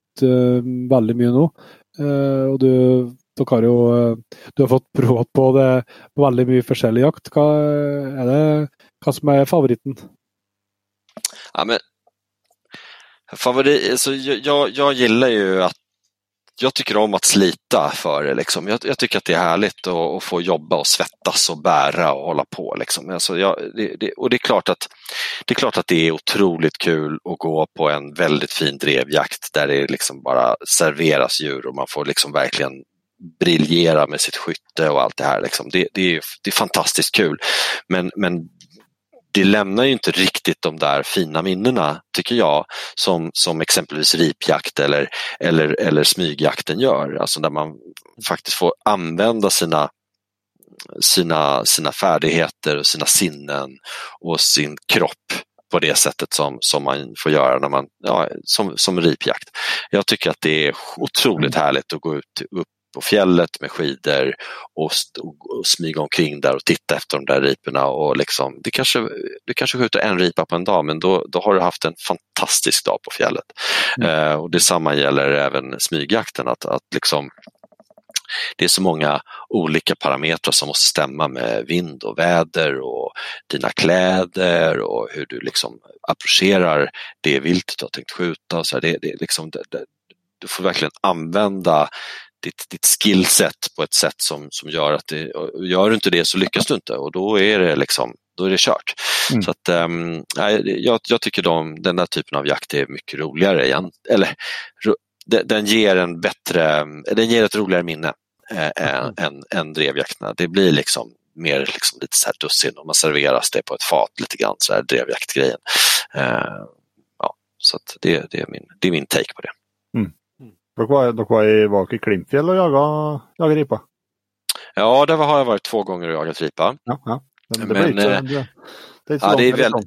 väldigt mycket nu. Og du, dere har jo du har fått prøve på det på veldig mye forskjellig jakt. Hva, er det, hva som är favoriten? Ja, men, favorit, alltså, jag, jag gillar ju att jag tycker om att slita för det. Liksom. Jag, jag, tycker att det är härligt att, att, få jobba och svettas och bära och hålla på. Liksom. Alltså jag, det, det, och det är, klart att, det är klart att det är otroligt kul att gå på en väldigt fin drevjakt där det liksom bara serveras djur och man får liksom verkligen briljera med sitt skytte och allt det här. Liksom. Det, det, är, det är fantastiskt kul. Men, men det lämnar ju inte riktigt de där fina minnena, tycker jag, som, som exempelvis ripjakt eller, eller, eller smygjakten gör. Alltså där man faktiskt får använda sina sina, sina färdigheter och sina sinnen och sin kropp på det sättet som, som man får göra när man, ja, som, som ripjakt. Jag tycker att det är otroligt härligt att gå ut upp på fjället med skidor och, och, smyga omkring där och titta efter de där riporna. Och liksom, det kanske, du kanske skjuter en ripa på en dag men då, då har du haft en fantastisk dag på fjället. Mm. Eh, och Detsamma gäller även smygjakten. Att, att liksom, det är så många olika parametrar som måste stämma med vind och väder och dina kläder och hur du liksom approcherar det viltet du har tänkt skjuta. Och så det, det, liksom, det, du får verkligen använda ditt, ditt skillset på ett sätt som, som gör att det, gör du inte det så lyckas du inte och då är det liksom då är det kört. Mm. Så att, um, jag, jag tycker de, den där typen av jakt är mycket roligare. Igen. Eller, den, den ger en bättre, den ger ett roligare minne äh, mm. än, än drevjakterna. Det blir liksom mer liksom lite så här dussin och man serveras det på ett fat lite grann, så här drevjaktgrejen. Uh, ja, så det, det, är min, det är min take på det. Dere var, dere var, i, var i Klimpfjäll och jagade, jagade ripa? Ja, där har jag varit två gånger och jagat ripa. Ja, ja. Men, det, men, inte, det, det är inte så ja, det är väldigt,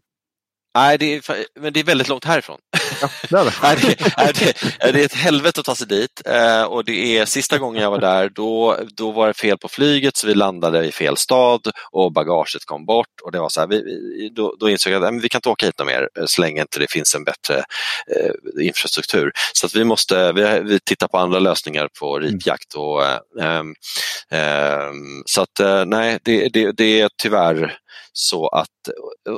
Nej, det är, men det är väldigt långt härifrån. Ja, det, är det. Nej, det, det, är ett helvete att ta sig dit eh, och det är sista gången jag var där, då, då var det fel på flyget så vi landade i fel stad och bagaget kom bort och det var så här, vi, då, då insåg jag att vi kan inte åka hit mer eh, så länge inte det finns en bättre eh, infrastruktur. Så att vi måste, vi, vi tittar på andra lösningar på mm. ripjakt. Och, eh, eh, så att eh, nej, det, det, det är tyvärr så att,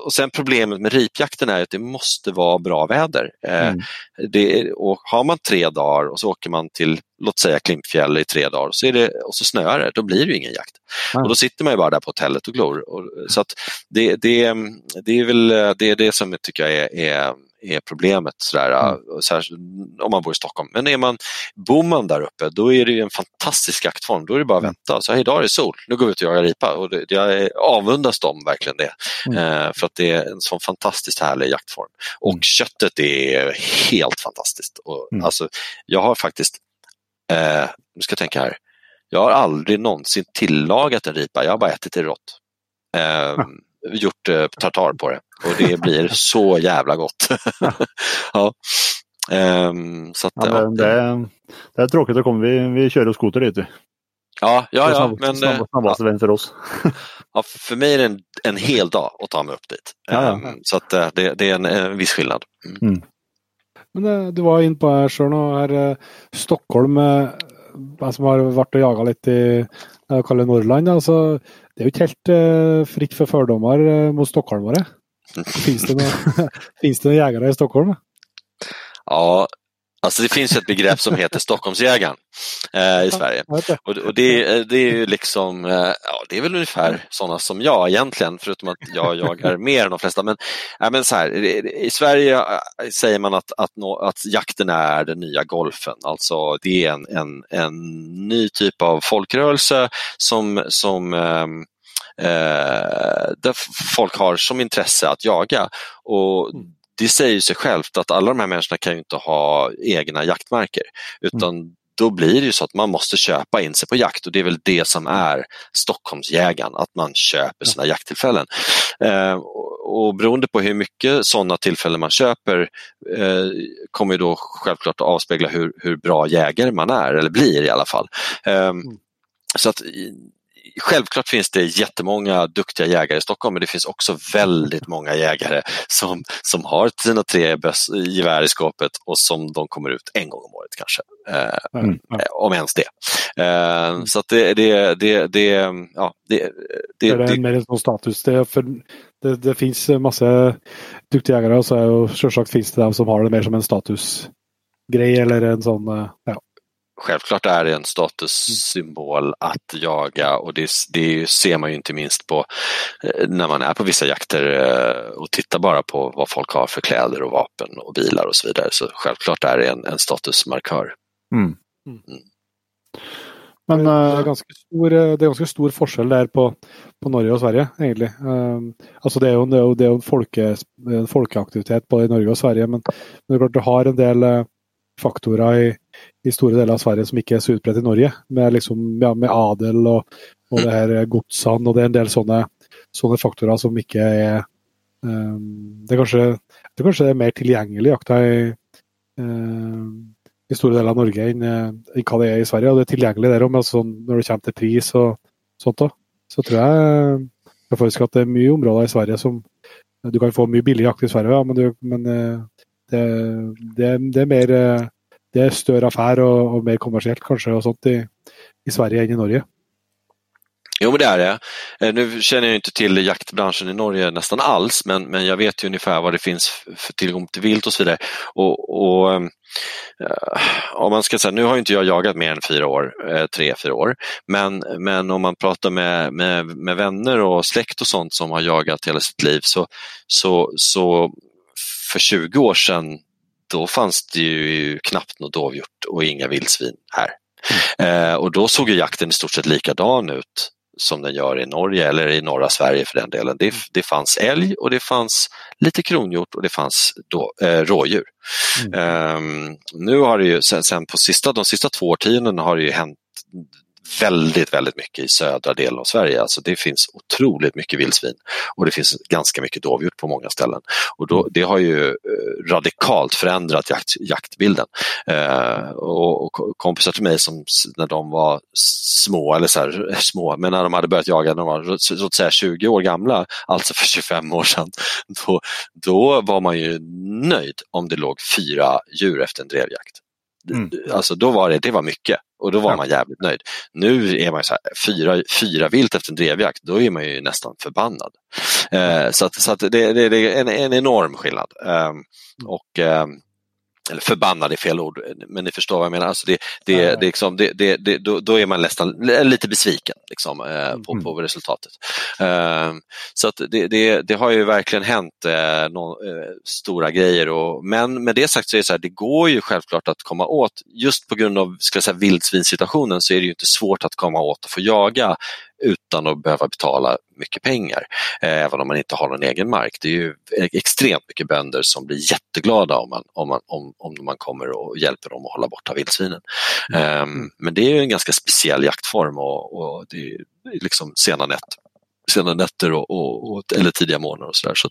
och sen problemet med ripjakten är att det måste vara bra väder. Eh, mm. Det, och har man tre dagar och så åker man till, låt säga Klimpfjäll i tre dagar så är det, och så snöar det, då blir det ingen jakt. Mm. Och då sitter man ju bara där på hotellet och glor. Och, så att det, det, det är väl det, är det som jag tycker är, är är problemet sådär, mm. om man bor i Stockholm. Men är man, bor man där uppe då är det en fantastisk jaktform. Då är det bara att mm. vänta. Så här, idag är det sol, nu går vi ut och jagar ripa. Och det, jag avundas dem verkligen det. Mm. Eh, för att det är en sån fantastiskt härlig jaktform. Och mm. köttet är helt fantastiskt. Och, mm. alltså, jag har faktiskt, eh, nu ska jag tänka här, jag har aldrig någonsin tillagat en ripa, jag har bara ätit det rått. Eh, gjort eh, tartar på det och det blir så jävla gott. ja. Um, så att, ja, det, det, är, det är tråkigt, att komma. Vi, vi kör skoter dit. Ja, ja, ja. men, snabbaste vägen för oss. ja, för mig är det en, en hel dag att ta mig upp dit. Ja, ja. Um, så att, eh, det, det, är en, en viss skillnad. Mm. Mm. Men du var inne på här själv här, Stockholm, som har varit och jagat lite i jag kallar Norrland. Alltså, det är ju inte helt uh, fritt för fördomar uh, mot stockholmare. Finns det, några, finns det några jägare i Stockholm? Ja, Alltså det finns ett begrepp som heter Stockholmsjägaren eh, i Sverige. Och, och det, det, är ju liksom, eh, ja det är väl ungefär sådana som jag egentligen, förutom att jag jagar mer än de flesta. Men, äh, men så här, i Sverige äh, säger man att, att, nå, att jakten är den nya golfen. Alltså det är en, en, en ny typ av folkrörelse som, som ehm, eh, där folk har som intresse att jaga. Och mm det säger sig självt att alla de här människorna kan ju inte ha egna jaktmarker utan mm. då blir det ju så att man måste köpa in sig på jakt och det är väl det som är Stockholmsjägaren, att man köper sina mm. jakttillfällen. Eh, och, beroende på hur mycket sådana tillfällen man köper eh, kommer då självklart att avspegla hur, hur bra jägare man är, eller blir i alla fall. Eh, mm. Så att självklart finns det jättemånga duktiga jägare i Stockholm men det finns också väldigt många jägare som, som har sina tre gevär i skåpet och som de kommer ut en gång om året kanske. Eh, mm. Eh, om ens det. Eh, så att det, det, det, det, ja, det, det, det är mer en status. Det, för det, det finns massa duktiga jägare och, så, och självklart finns det de som har det mer som en statusgrej eller en sån, eh, ja, Självklart är det en statussymbol att jaga och det, det, ser man ju inte minst på eh, när man är på vissa jakter eh, och tittar bara på vad folk har för kläder och vapen och bilar och så vidare. Så självklart är det en, en statusmarkör. Mm. Mm. Men det är, eh, ganska stor, det är ganska stor skillnad där på, på Norge och Sverige egentligen. Alltså det är ju, det är, det är en, folke, en folkeaktivitet både i Norge och Sverige men, men du har en del faktorer i i stora delar av Sverige som inte är så utbrett i Norge. Med, liksom, ja, med adel och, och det här godsan och det är en del sådana såna faktorer som inte är um, ehm, det, kanske, det kanske är mer tillgänglig jakta i, uh, i stora delar av Norge än, än vad det är i Sverige. Och det är tillgängligt där alltså, när det kommer till pris och sånt. Då. Så tror jag, jag faktisk att det är mycket områden i Sverige som du kan få mycket billig jakt i Sverige, ja, men, du, men uh, det, det, det, är mer eh, det er större affär och, og mer kommersiellt kanske og sånt i, i Sverige än i Norge. Jo, men det är det. Eh, nu känner jag inte till jaktbranschen i Norge nästan alls, men, men jag vet ju ungefär vad det finns för tillgång till vilt och så vidare. Och, och eh, om man ska säga, nu har inte jag jagat mer än fyra år, tre, fyra år, men, men om man pratar med, med, med vänner och släkt och sånt som har jagat hela sitt liv så, så, så för 20 år sedan då fanns det ju knappt något dovhjort och inga vildsvin här. Mm. Eh, och då såg ju jakten i stort sett likadan ut som den gör i Norge eller i norra Sverige för den delen. Det, det fanns älg och det fanns lite kronhjort och det fanns då, eh, rådjur. Mm. Um, nu har det ju sen, sen, på sista, de sista två årtiondena har det ju hänt väldigt, väldigt mycket i södra delen av Sverige. Alltså det finns otroligt mycket vildsvin och det finns ganska mycket dovhjort på många ställen. Och då, det har ju eh, radikalt förändrat jakt, jaktbilden. Eh, och, och, kompisar till mig som när de var små, eller så här, små, men när de hade börjat jaga när de var så, så att säga 20 år gamla, alltså för 25 år sedan, då, då var man ju nöjd om det låg fyra djur efter en drevjakt. Mm. Alltså då var det, det var mycket och då var ja. man jävligt nöjd. Nu är man så här, fyra, fyra vilt efter en drevjakt, då är man ju nästan förbannad. Eh, så att, så att det, det, det, är en, en enorm skillnad. Eh, och eh, eller förbannad är fel ord, men ni förstår vad jag menar. Alltså det, det, ja. det, liksom, det, det, det, då, då är man nästan lite besviken liksom, eh, på, mm. på resultatet. Eh, så att det, det, det, har ju verkligen hänt eh, no, eh, stora grejer. Och, men med det sagt så är det så här, det går ju självklart att komma åt, just på grund av ska jag säga, vildsvinssituationen så är det ju inte svårt att komma åt och få jaga utan att behöva betala mycket pengar, eh, även om man inte har någon egen mark. Det är ju extremt mycket bönder som blir jätteglada om man, om man, om, om man kommer och hjälper dem att hålla borta vildsvinen. Mm. Um, men det är en ganska speciell jaktform och, och det är liksom sena nätter sena nätter och, och, och, eller tidiga morgnar och sådär. Så,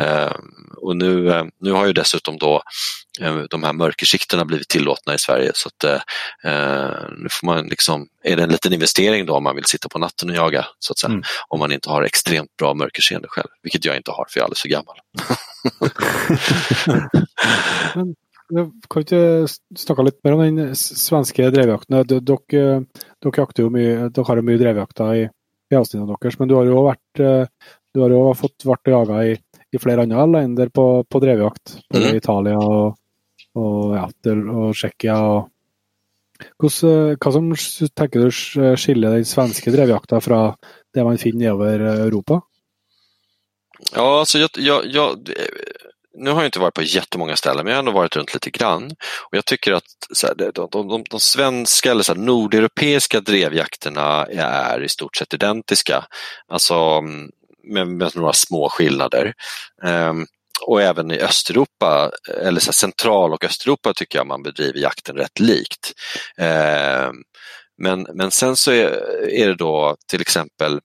eh, och nu, eh, nu har ju dessutom då eh, de här mörkersikterna blivit tillåtna i Sverige så att eh, eh, nu får man liksom, är det en liten investering då om man vill sitta på natten och jaga så att säga, mm. om man inte har extremt bra mörkerseende själv, vilket jag inte har för jag är alldeles för gammal. Men, kan inte snacka lite mer om den svenska drevjakten? Dere, dere jakter jo mye, dere har jo mye drevjakter i i avsnittene deres. Men du har jo vært eh, du har jo fått vært jaga i, i flere andre länder på, på drevjakt. Både mm. Italia og, og, ja, og Tsjekkia. Hvordan, hva som tenker du skiller den svenske drevjakta fra det man finner nedover Europa? Ja, alltså jag, jag, jag, nu har jag inte varit på jättemånga ställen, men jag har ändå varit runt lite grann. Och jag tycker att så här, de, de, de, de, svenska eller så här, nordeuropeiska drevjakterna är i stort sett identiska. Alltså mm, med, med några små skillnader. Um, och även i Östeuropa, eller så här, Central och Östeuropa tycker jag man bedriver jakten rätt likt. Um, men, men sen så är, är det då till exempel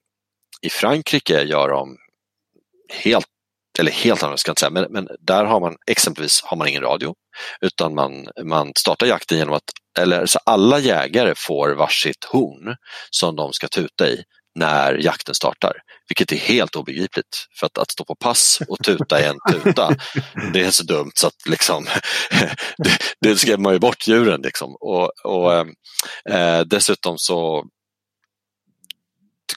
i Frankrike gör de helt eller helt annorlunda ska jag inte säga, men, men, där har man exempelvis har man ingen radio utan man, man startar jakten genom att, eller så alla jägare får varsitt horn som de ska tuta i när jakten startar, vilket är helt obegripligt. För att, att stå på pass och tuta i en tuta, det är så dumt så att liksom, det, det skrämmer ju bort djuren. Liksom. Och, och eh, dessutom så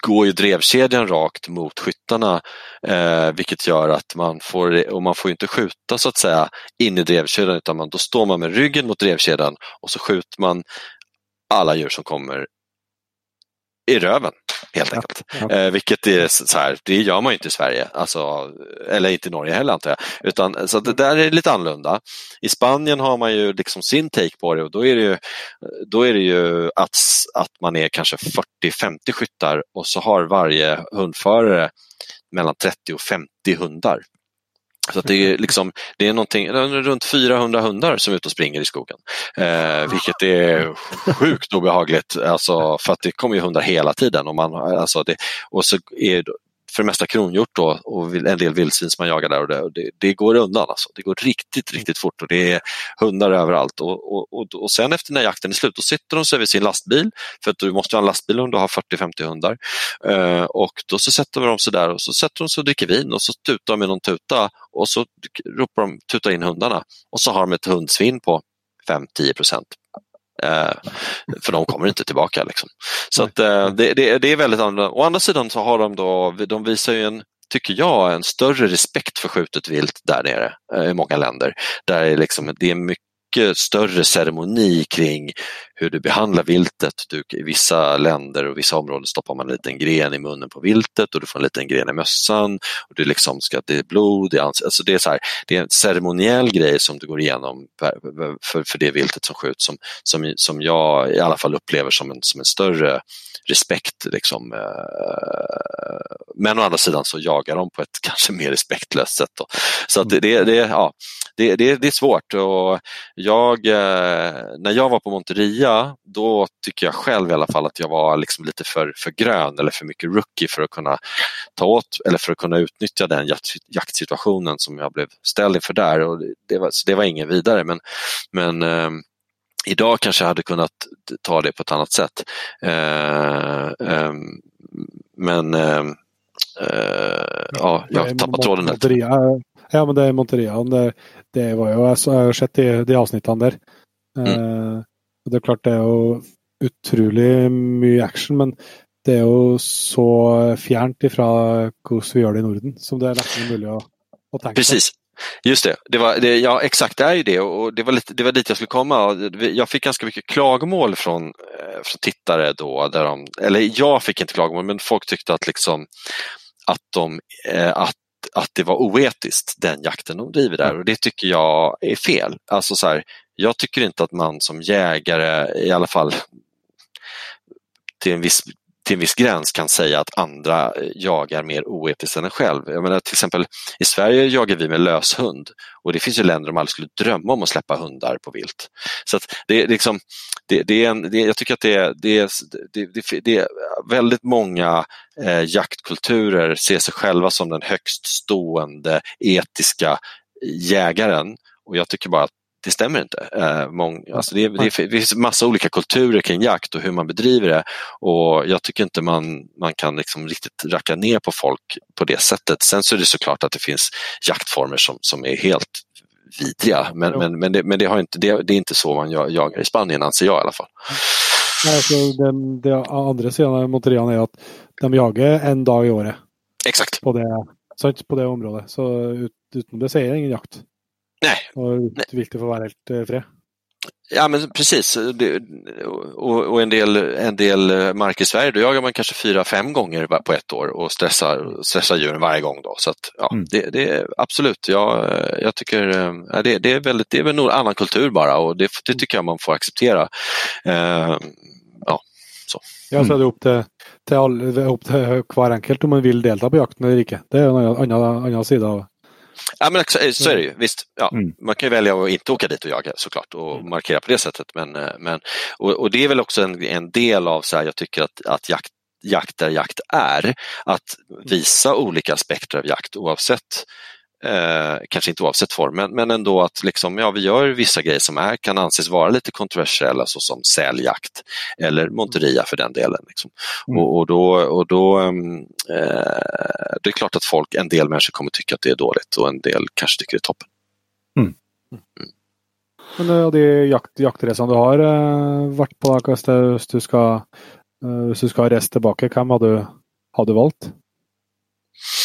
går ju drevkedjan rakt mot skyttarna eh, vilket gör att man får, och man får inte skjuta så att säga in i drevkedjan utan man, då står man med ryggen mot drevkedjan och så skjuter man alla djur som kommer i röven helt enkelt. Ja. Eh, vilket är så här, det gör man inte i Sverige, alltså, eller inte i Norge heller antar jag. Utan, så det där är lite annorlunda. I Spanien har man ju liksom sin take på det och då är det ju, då är det ju att, att man är kanske 40-50 skyttar och så har varje hundförare mellan 30 och 50 hundar. Så det är, liksom, det är någonting, runt 400 hundar som är ute och springer i skogen. Eh, vilket är sjukt obehagligt, alltså, för att det kommer ju hundar hela tiden. Och, man, alltså det, och så är för det mesta kronhjort då, och en del vildsvin som man jagar där och det, det, det, går undan. Alltså. Det går riktigt, riktigt fort och det är hundar överallt. Och, och, och, och sen efter när jakten är slut, då sitter de sig vid sin lastbil, för att du måste ha en lastbil om du har 40-50 hundar. Uh, och då så sätter de sig där och så sätter de sig och dricker vin och så tutar de med någon tuta och så ropar de tuta in hundarna och så har de ett hundsvinn på 5-10 procent. Eh, för de kommer inte tillbaka. Liksom. Så att, eh, det, det, det, är väldigt annorlunda. Å andra sidan så har de då, de visar ju en tycker jag, en större respekt för skjutet vilt där nere eh, i många länder. Där är liksom, det är mycket mycket större ceremoni kring hur du behandlar viltet. Du, I vissa länder och vissa områden stoppar man en liten gren i munnen på viltet och du får en liten gren i mössan. Och du liksom ska, det är blod, det är, alltså det, är så här, det är en ceremoniell grej som du går igenom för, för det viltet som skjuts som, som, som jag i alla fall upplever som en, som en större respekt. Liksom. Eh, men å andra sidan så jagar de på ett kanske mer respektlöst sätt. Då. Så det, det, det, ja, det, det, det är svårt. Och jag, eh, när jag var på Monteria, då tycker jag själv i alla fall att jag var liksom lite för, för grön eller för mycket rookie för att kunna ta åt eller för att kunna utnyttja den jakt, jaktsituationen som jag blev ställd inför där. Och det, var, det var ingen vidare men, men eh, Idag kanske jag hade kunnat ta det på ett annat sätt. Eh, eh, men eh ja, jag tappade tråden lite. Ja, men det är Monteria. Det, det var ju, jeg har sett de, de avsnittene der. Mm. Eh, det er klart det er jo utrolig mye action, men det är ju så fjernt ifrån hur vi gör det i Norden som det är nesten mulig å, å tenke Precis. Just det, det, var, det, ja exakt det är ju det och det var, lite, det var dit jag skulle komma. Jag fick ganska mycket klagomål från, eh, från tittare då, där de, eller jag fick inte klagomål men folk tyckte att liksom att, de, eh, att att det var oetiskt, den jakten de driver där och det tycker jag är fel. Alltså så här, jag tycker inte att man som jägare, i alla fall till en viss till en viss gräns kan säga att andra eh, jagar mer oetiskt än en själv. Jag menar, till exempel i Sverige jagar vi med löshund och det finns ju länder som aldrig skulle drömma om att släppa hundar på vilt. Så att det, är liksom, det, det är en, det, jag tycker att det, det, det, det är väldigt många eh, jaktkulturer ser sig själva som den högst stående etiska eh, jägaren och jag tycker bara att det stämmer inte. Eh, mång, alltså det, det, det finns massa olika kulturer kring jakt och hur man bedriver det och jag tycker inte man, man kan liksom riktigt racka ner på folk på det sättet. Sen så är det såklart att det finns jaktformer som, som är helt vidriga men, men, men, det, men det, har inte, det, det är inte så man jagar i Spanien anser jag i alla fall. Alltså, den, den andra sidan av Monterian är att de jagar en dag i året. Exakt. På det, på det området. Så ut, utom det säger ingen jakt. Nej. Och viktigt för att vara helt eh, fri. Ja men precis, och, och, en, del, en del mark i Sverige då jagar man kanske fyra, fem gånger på ett år och stressar, stressar djuren varje gång. Då. Så att, ja, mm. det, det, absolut, jag, jag tycker ja, det, det, är väldigt, det är väl en annan kultur bara och det, det tycker jag man får acceptera. Uh, ja, så. Ja, så är det till, all, upp till hver enkelt om man vill delta på jakten eller inte. Det är en annan, annan sida av Ja, men så är det ju. Visst, ja, mm. man kan ju välja att inte åka dit och jaga såklart och mm. markera på det sättet. Men, eh, men, och, och det är väl också en, en del av, så här, jag tycker att, att jakt, jakt där jakt är, att visa olika aspekter av jakt oavsett Eh, kanske inte oavsett form, men, men ändå att liksom, ja, vi gör vissa grejer som är, kan anses vara lite kontroversiella såsom säljakt eller monteria för den delen. Liksom. Mm. Och, och, då, och då ehm, eh, det är klart att folk, en del människor kommer tycka att det är dåligt och en del kanske tycker det är toppen. Mm. Mm. Men av de jakt, jaktresene du har uh, varit på, hvis du ska hvis du skal reise tilbake, hvem har du, har du valgt?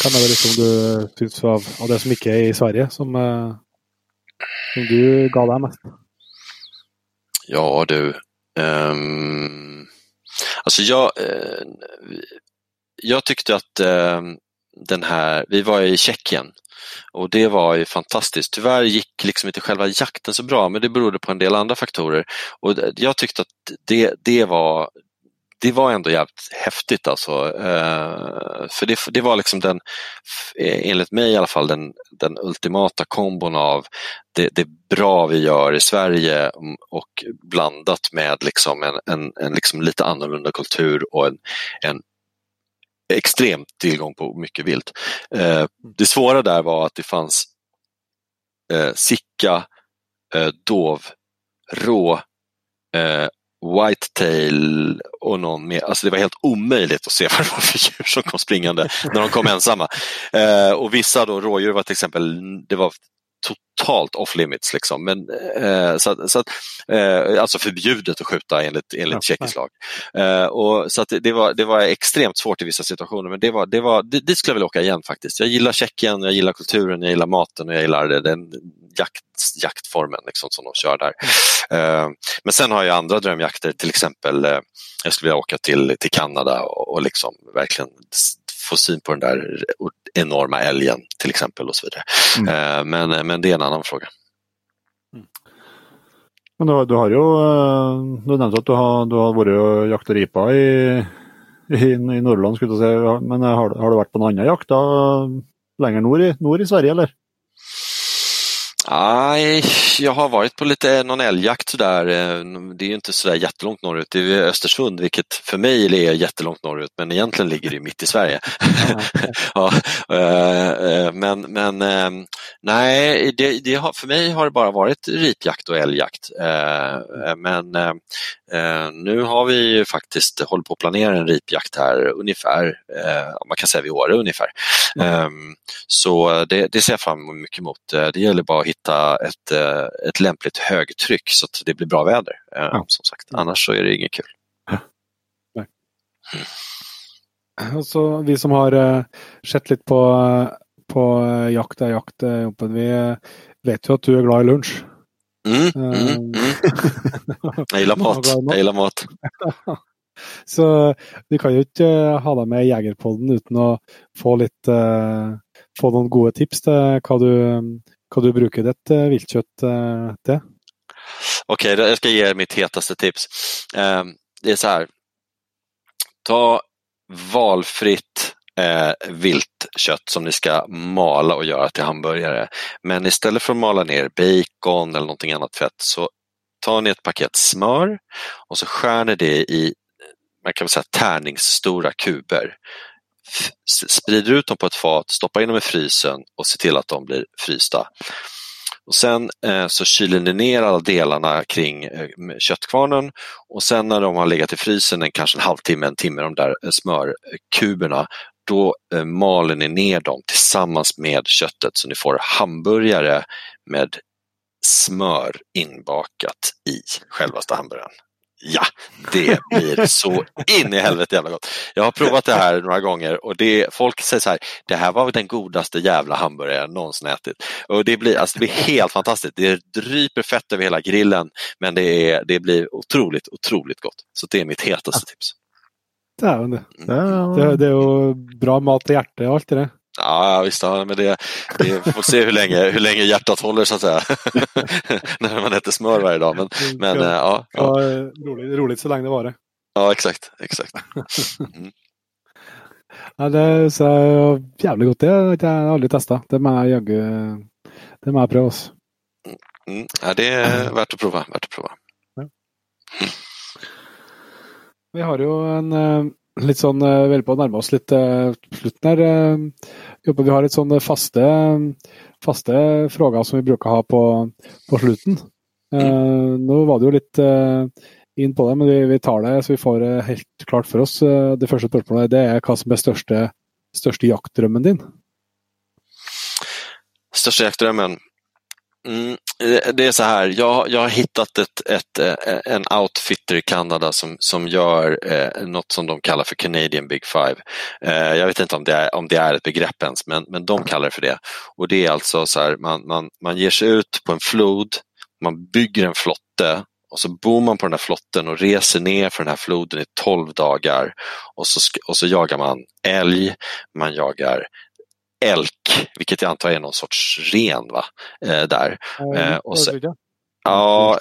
Kan det være som du eh, syns av, av, det som inte är i Sverige, som, eh, som du gav dig mest? Ja du. Um, alltså jag, uh, jag tyckte att uh, den här, vi var i Tjeckien och det var ju fantastiskt. Tyvärr gick liksom inte själva jakten så bra men det berodde på en del andra faktorer. Och jag tyckte att det, det var det var ändå jävligt häftigt alltså. Eh, för det, det var liksom den, eh, enligt mig i alla fall, den, den ultimata kombon av det, det bra vi gör i Sverige mm, och blandat med liksom en, en, en liksom lite annorlunda kultur och en, en extrem tillgång på mycket vilt. Eh, det svåra där var att det fanns eh, sicka, eh, dov, rå eh, whitetail och någon mer. Alltså det var helt omöjligt att se vad det var för djur som kom springande när de kom ensamma. Eh, och vissa då, rådjur var till exempel, det var totalt off limits. Liksom. Men, eh, så, så att, eh, alltså förbjudet att skjuta enligt, enligt ja, tjeckisk lag. Eh, och, så att det, var, det var extremt svårt i vissa situationer men det var, det var, det, dit skulle jag vilja åka igen faktiskt. Jag gillar Tjeckien, jag gillar kulturen, jag gillar maten och jag gillar den jakt, jaktformen liksom, som de kör där. Mm. men sen har jag andra drömjakter, till exempel eh, jag skulle vilja åka till, till Kanada och, och liksom verkligen få syn på den där enorma älgen till exempel och så vidare. Mm. Eh, men, men det är en annan fråga. Mm. Men du, du har ju, eh, du nämnde att du har, du har varit och jaktat ripa i, i, i Norrland, skulle jag säga. men har, har du varit på någon annan jakt längre norr i, norr i Sverige eller? Nej, jag har varit på lite någon älgjakt sådär. Eh, det är ju inte sådär jättelångt norrut. Det är Östersund, vilket för mig är jättelångt norrut, men egentligen ligger det mitt i Sverige. ja, eh, eh, men men nej, det, det har, för mig har det bara varit ripjakt och älgjakt. Men nu har vi faktiskt hållit på att planera en ripjakt här ungefär, man kan säga vid Åre ungefär. Mm. Så det, det ser jag fram mycket emot. Det gäller bara att hitta ett, eh, ett lämpligt högtryck så att det blir bra väder. Eh, ja. Som sagt. Annars så är det inget kul. Ja. Mm. Så vi som har uh, sett lite på, på uh, jakt är jakt, vi vet ju att du är glad i lunch. Mm, mm, mm. jag gillar mat. Jag gillar mat. Så vi kan ju inte ha dig med i Jägerpodden utan att få lite, få några goda tips till vad du kan du bruka ditt uh, viltkött eh, uh, till? Okej, okay, jag ska ge er mitt hetaste tips. Uh, det är så här. Ta valfritt eh, viltkött som ni ska mala och göra till hamburgare. Men istället för att mala ner bacon eller någonting annat fett så tar ni ett paket smör och så skär ni det i eh, man kan säga tärningsstora kuber sprider ut dem på ett fat, stoppar in dem i frysen och ser till att de blir frysta. Och sen eh, så kyler ni ner alla delarna kring eh, köttkvarnen och sen när de har legat i frysen en kanske en halvtimme, en timme, de där eh, smörkuberna, då eh, maler ni ner dem tillsammans med köttet så ni får hamburgare med smör inbakat i självaste hamburgaren. Ja, det blir så in i helvete jävla gott. Jag har provat det här några gånger och det, folk säger så här, det här var den godaste jävla hamburgaren jag någonsin ätit. Och det blir, alltså, det blir helt fantastiskt. Det dryper fett över hela grillen men det, är, det blir otroligt, otroligt gott. Så det är mitt hetaste tips. Det är det. Mm. Det, det är ju bra mat i hjärtat och allt det Ja, visst, ja, men det, det får se hur länge, hur länge hjärtat håller så att säga. När man äter smör varje dag. Men, men ja, ja, ja. roligt, roligt så länge det var det. Ja, exakt. exakt. Mm. ja, det är så jävligt gott. Det har jag aldrig testat. Det måste jag, det måste jag pröva. Mm. Ja, det är värt att prova. Värt att prova. Mm. Vi har ju en eh, litt sånn eh, veldig på å nærme oss litt uh, slutten her. Uh, vi har litt sånne faste, faste frågor som vi bruker ha på, på slutten. Uh, nå var det jo litt inn på det, men vi, vi, tar det så vi får det helt klart for oss. det første spørsmålet det er hva som er største, største jaktdrømmen din? Största jaktdrömmen? Mm, eh, det är så här, jag, jag har hittat ett, ett, eh, en outfitter i Kanada som, som gör eh, något som de kallar för Canadian Big Five. Eh, jag vet inte om det, är, om det är ett begrepp ens, men, men de kallar det för det. Och det är alltså så här, man, man, man ger sig ut på en flod, man bygger en flotte och så bor man på den här flotten och reser ner för den här floden i 12 dagar och så, och så jagar man älg, man jagar elk, vilket jag antar är någon sorts ren va? Eh, där. Eh, och så, Ja,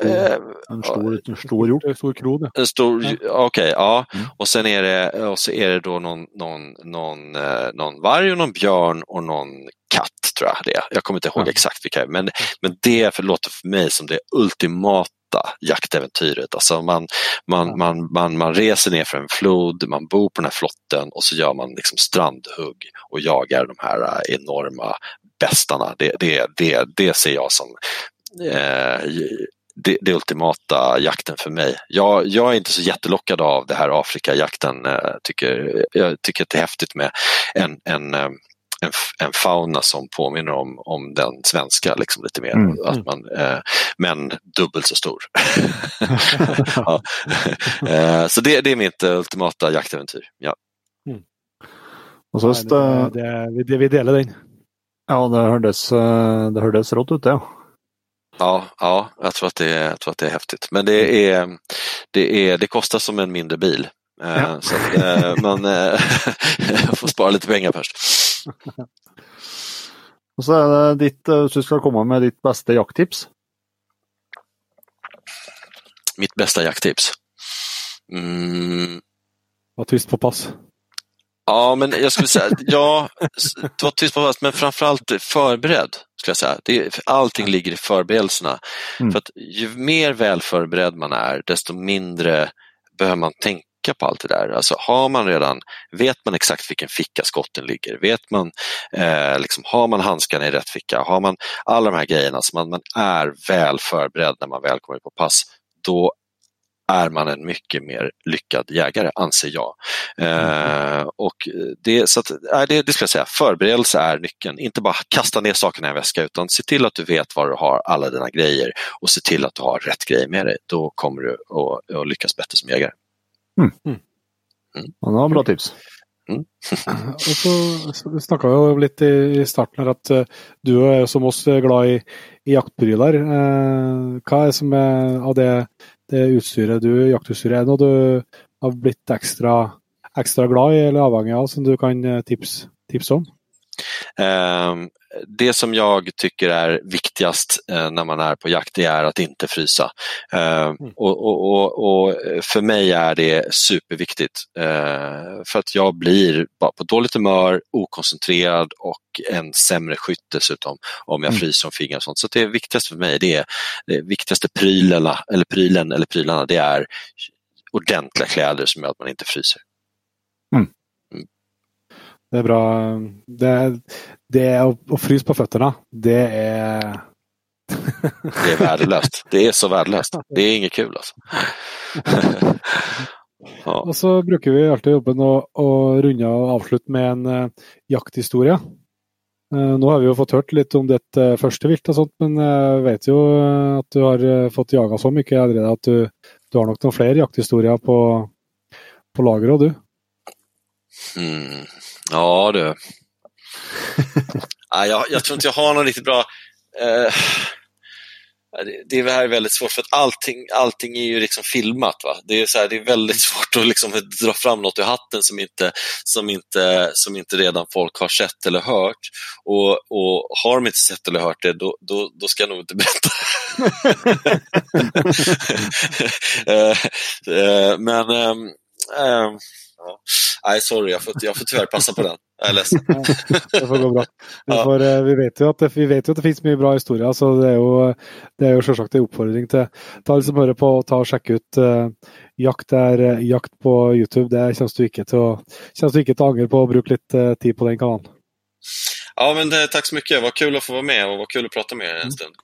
en stor, en stor hjort. En stor krona. En stor, okej, okay, ja. Mm. Och sen är det, och så är det då någon, någon, någon, eh, någon varg och någon björn och någon katt tror jag det är. Jag kommer inte ihåg mm. exakt vilka, men, men det låter för mig som det ultimata jaktäventyret. Alltså man, man, man, man, man reser ner för en flod, man bor på den här flotten och så gör man liksom strandhugg och jagar de här äh, enorma bästarna. Det, det, det, det ser jag som eh, det, det, ultimata jakten för mig. Jag, jag, är inte så jättelockad av det här Afrikajakten. Jag tycker, jag tycker att det är häftigt med en, en en, en fauna som påminner om, om den svenska liksom lite mer. Mm. Att man, eh, men dubbelt så stor. ja. eh, så det, det är mitt ultimata jaktäventyr. Ja. Och så, Nei, det, det, det, vi deler den. ja, det hördes, eh, det hördes rått ut det. Ja. Ja, ja jag, tror att det är, jag tror att det är häftigt. Men det, är, det, är, det kostar som en mindre bil. Eh, Ja. Så att, eh, man får spara lite pengar först. Och så är det ditt, eh, så ska komma med ditt bästa jakttips. Mitt bästa jakttips. Mm, Var tyst på pass. ja, men jag skulle säga, ja, var tyst på fast, men framförallt förberedd. Skulle jag säga. Det, allting ligger i förberedelserna. Mm. För att ju mer väl förberedd man är, desto mindre behöver man tänka på allt det där. Alltså har man redan, vet man exakt vilken ficka skotten ligger, vet man, eh, liksom, har man handskarna i rätt ficka, har man alla de här grejerna, så man, man är väl förberedd när man väl kommer ut på pass, då är man en mycket mer lyckad jägare, anser jag. Eh, och det, så att, det, det skulle jag säga, förberedelse är nyckeln. Inte bara kasta ner sakerna i en väska utan se till att du vet var du har alla dina grejer och se till att du har rätt grejer med dig. Då kommer du att, att lyckas bättre som jägare. Ja, det var bra tips. Og så, så snakka vi jo litt i, i starten her at eh, du er jo som oss glad i, i jaktpryler. Eh, hva er det som er av det, det utstyret du, jaktutstyret, er det noe du har blitt ekstra, ekstra glad i eller avhengig av, som du kan eh, tipse tips om? Eh, det som jag tycker är viktigast eh, när man är på jakt det är att inte frysa. Eh, och, och, och, och för mig är det superviktigt. Eh, för att jag blir på dåligt humör, okoncentrerad och en sämre skytt dessutom om jag Mm. fryser om fingrar och sånt. Så det viktigaste för mig, det är det viktigaste prylarna, eller prylen eller prylarna, det är ordentliga kläder som gör att man inte fryser. Det er bra. Det, det å, å fryse på føttene, det er Det är värdelöst. Det är så värdelöst. Det är inget kul alltså. ja. Og så bruker vi alltid jobben å, å runde og avslutte med en eh, jakthistorie. Eh, nå har vi jo fått hørt litt om ditt eh, første vilt og sånt, men jeg vet jo eh, at du har fått jaga så mye allerede at du, du har nok noen flere jakthistorier på, på lageret, og du. Mm. Ja du. Nej, jag, jag tror inte jag har någon riktigt bra... Eh, det, det här är väldigt svårt för att allting, allting är ju liksom filmat. Va? Det, är så här, det är väldigt svårt att liksom dra fram något ur hatten som inte, som, inte, som inte redan folk har sett eller hört. Och, och har de inte sett eller hört det, då, då, då ska jag nog inte berätta. Eh, eh, men ehm, ehm, ja. Nej, sorry, jag får, jag får tyvärr passa på den. Jag är ledsen. Det får gå bra. Vi, Ja. får, eh, vi, vet jo at det, vi vet jo at det finnes mye bra historier, så det er jo, det er jo selvsagt en oppfordring til til alle som på, å ta og sjekke ut eh, Jakt er eh, jakt på YouTube. Det kommer du ikke til å, kommer du ikke til å angre på å bruke litt eh, tid på den kanalen. Ja, men det, tack så mycket. Vad kul att få vara med och vad kul att prata med er en stund.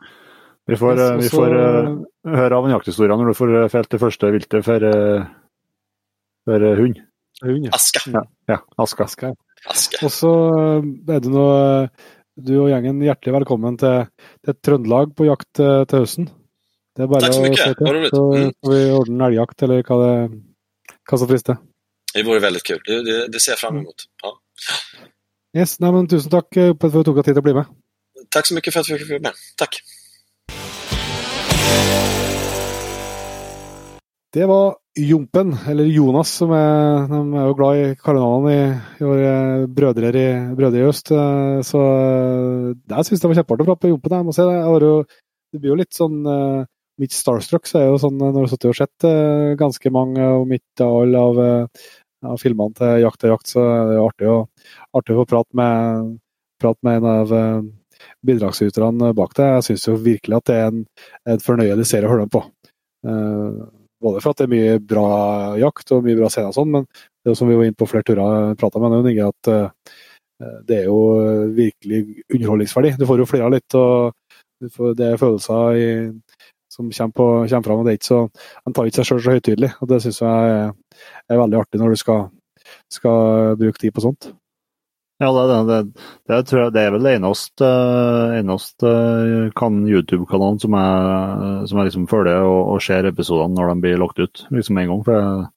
Vi får, vi så- får eh, høre av en jakthistorie når du får felt det første viltet for eh, hund. Aska. Ja, ja aska. Jeg. Aska. Og så er du nå du og gjengen hjertelig velkommen til, til Trøndelag på jakt eh, til høsten. Det er bare Takk så til. Vad roligt. Så Mm. får vi ordne elgjakt, eller hva, det, som frister. Det vore väldigt kul. Det, det, det ser jag fram emot. Ja. Yes, nei, men Tusen takk eh, for at du tok deg tid å bli med. Tack så mycket för att vi fick vara med. Tack. Det var Jompen, eller Jonas, som är, de är jo glad i kallenavnene i, i våre brødre i, brødre i øst. Eh, så eh, jeg syns det var kjempeartig å prate med Jompen. Jeg må si det. Jeg har jo, det blir jo litt sånn eh, Mitt starstruck så er jo sånn eh, når du har sittet og sett eh, ganske mange, og midt av alle av, eh, av filmene til Jakt og jakt, så er det jo artig å, artig å få prate med, prate med en av eh, bidragsyterne bak det. Jeg syns jo virkelig at det er en, en fornøyelig serie å høre på. Eh, Både för att det är mycket bra jakt och mycket bra scener og men det som vi var inne på flera turer pratade med nå, att at det är ju verkligen underhållningsvärde. Du får ju flera lite och du får, det är känslor i, som kommer, på, kommer fram. Och det är inte så, Han tar inte sig själv så högtidligt. Och det syns jag är, är väldigt artigt när du ska, ska bruka tid på sånt. Ja, det, det, det, det, tror jeg det er vel det eneste, eneste kan YouTube-kanalen som jeg, som jeg liksom følger og, og ser episodene når de blir lagt ut liksom en gang. for jeg,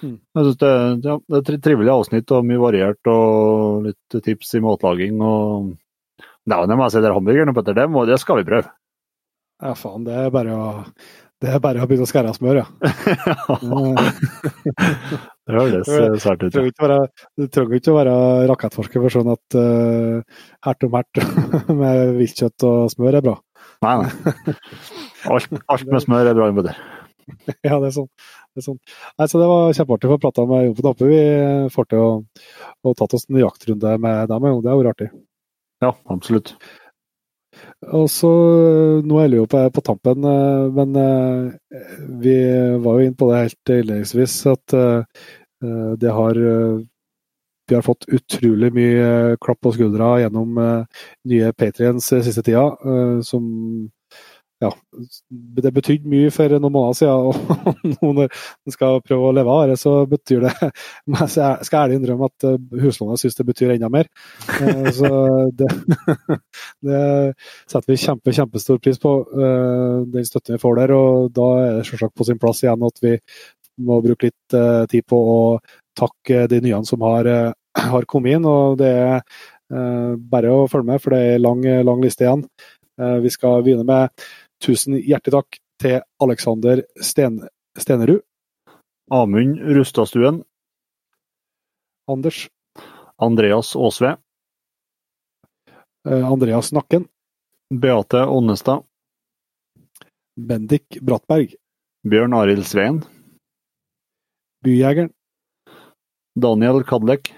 Mm. jeg synes det, ja, det er et trivelig avsnitt og mye variert og litt tips i matlaging. og Nei, det må jeg si, det er hamburgeren, Petter, det, må, det skal vi prøve. Ja, faen, det er bare å det er bare å begynne å skære av smør, ja. det høres eh, svært Du ut. du trenger ikke å være rakettforsker for sånn at uh, hert om hert med viltkjøtt og smør er bra. Nei, nei. Alt, alt med smør er bra, Petter. Ja, det er sånn. Det, er sånn. Nei, så det var kjempeartig å få prata med Jon på. Vi får til å, å tatt oss en jaktrunde med dem. Det har vært artig. Ja, absolutt. Og så, eh, Nå er det på, på tampen, eh, men eh, vi var jo inne på det helt innledningsvis at det har Vi har fått utrolig mye klapp på skuldra gjennom nye Patriens siste tida, som ja, det betydde mye for noen måneder siden, og nå når en skal prøve å leve av det, så betyr det Men jeg skal ærlig innrømme at eh, huslånet syns det betyr enda mer. Eh, Så det, det setter vi kjempe, kjempestor pris på, eh, den støtten vi får der. Og da er det selvsagt på sin plass igjen at vi må bruke litt eh, tid på å takke de nye som har, har kommet inn. Og det er eh, bare å følge med, for det er lang, lang liste igjen. Vi skal begynne med tusen hjertelig takk til Alexander Sten, Stenerud, Amund Rustadstuen, Anders, Andreas Aasve, eh, Andreas Nakken, Beate Ånnestad, Bendik Brattberg, Bjørn Arild Sveen, Byjegeren, Daniel Kadlek,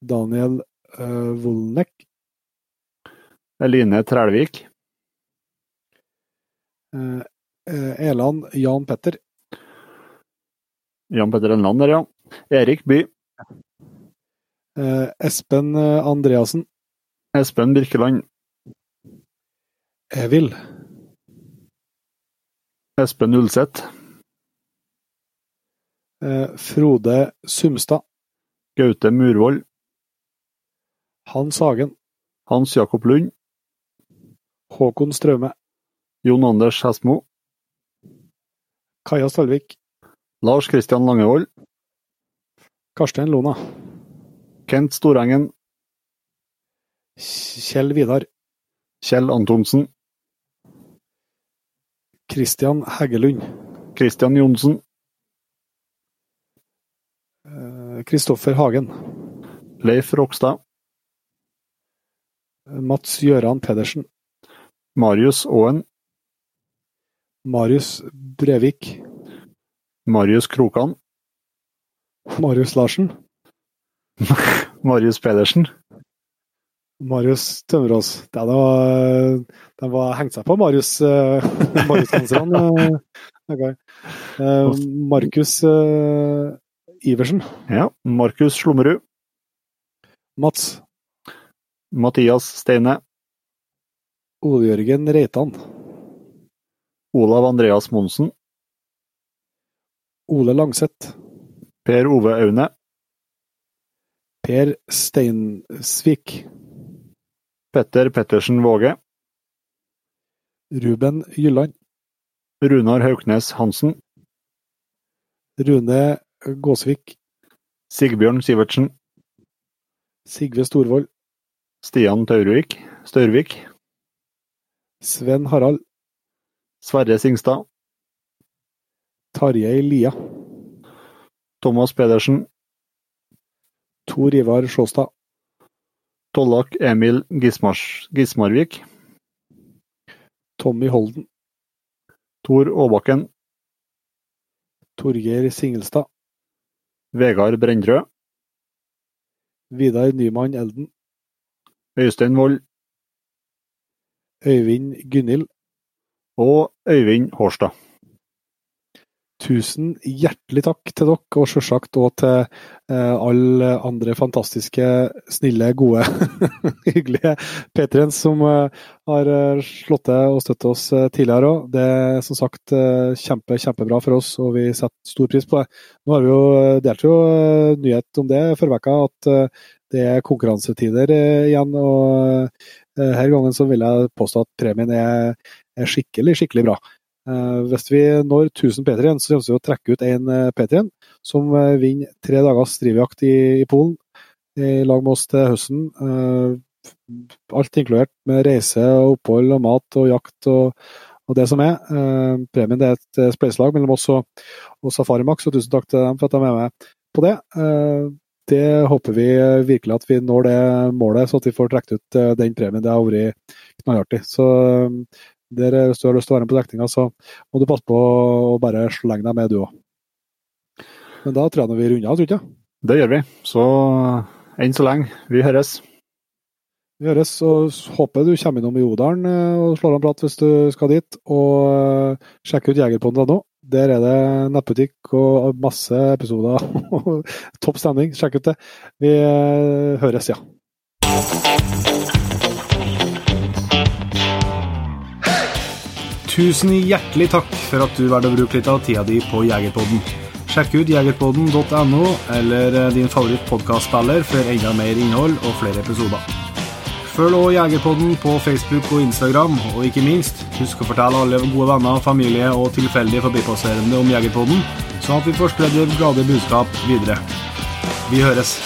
Daniel eh, Volnek, Eline Trælvik, Eland Jan Petter, Jan Petter Enland der, ja. Erik By, eh, Espen eh, Andreassen, Espen Birkeland, Evil, Espen Ulseth, eh, Frode Sumstad, Gaute Murvold, Hans Hagen, Hans Jakob Lund, Håkon Straume, Jon Anders Hestmo, Kaja Stalvik, Lars Kristian Langevold, Karstein Lona, Kent Storengen, Kjell Vidar, Kjell Antonsen, Christian Heggelund, Kristian Johnsen, eh, Kristoffer Hagen, Leif Rokstad, Mats Gjøran Pedersen, Marius Aaen, Marius Brevik, Marius Krokan, Marius Larsen, Marius Pedersen, Marius Tømmerås. Det er da, de var hengt seg på Marius uh, eh, ok. Eh, Markus eh, Iversen. ja, Markus Slummerud, Mats. Mathias Steine, Ole Jørgen Reitan. Olav Andreas Monsen, Ole Langseth. Per Ove Aune, Per Steinsvik. Petter Pettersen Våge, Ruben Jylland. Runar Hauknes Hansen, Rune Gåsvik. Sigbjørn Sivertsen, Sigve Storvold. Stian Taurvik, Størvik, Sven Harald. Sverre Singstad, Tarjei Lia. Thomas Pedersen, Tor Ivar Sjåstad. Tollak Emil Gismars, Gismarvik, Tommy Holden. Tor Aabakken, Torgeir Singelstad. Vegard Brendrød, Vidar Nyman Elden. Øystein Wold Øyvind Gunhild og Øyvind Hårstad. Tusen hjertelig takk til dere, og selvsagt òg til eh, alle andre fantastiske, snille, gode, hyggelige patriens som eh, har eh, slått til og støttet oss eh, tidligere òg. Det er som sagt eh, kjempe, kjempebra for oss, og vi setter stor pris på det. Nå har vi jo eh, delt jo eh, nyhet om det forrige uke, at eh, det er konkurransetider eh, igjen. og eh, her gangen så vil jeg påstå at premien er, er skikkelig, skikkelig bra. Eh, hvis vi når 1000 P3 så kommer vi å trekke ut en eh, P3 som eh, vinner tre dagers drivjakt i, i Polen i lag med oss til høsten. Eh, alt inkludert med reise, og opphold og mat og jakt og, og det som er. Eh, premien det er et spleiselag mellom oss og, og Safarimax, og tusen takk til dem for at de er med på det. Det håper vi virkelig at vi når det målet, så at vi får trukket ut den premien. Det har vært knallartig. Så der, å være med på trekninga, så må du passe på å bare slenge deg med, du òg. Men da tror jeg vi runder av, tror du ikke? Det gjør vi. Så enn så lenge, vi høres. Vi høres, og håper du kommer innom i Odalen eh, og slår an prat hvis du skal dit. Og eh, sjekk ut jegerpodden.no. Der er det nettbutikk og masse episoder. Topp stemning. Sjekk ut det. Vi eh, høres, ja. Tusen hjertelig takk for at du valgte å bruke litt av tida di på Jegerpodden. Sjekk ut jegerpodden.no eller eh, din favoritt-podkastspiller for enda mer innhold og flere episoder. Følg också Jegerpodden på Facebook og Instagram, og ikke minst, husk å fortelle alle gode venner, familie og tilfeldige forbipasserende om Jegerpodden, sånn at vi får spredd det glade budskap videre. Vi høres.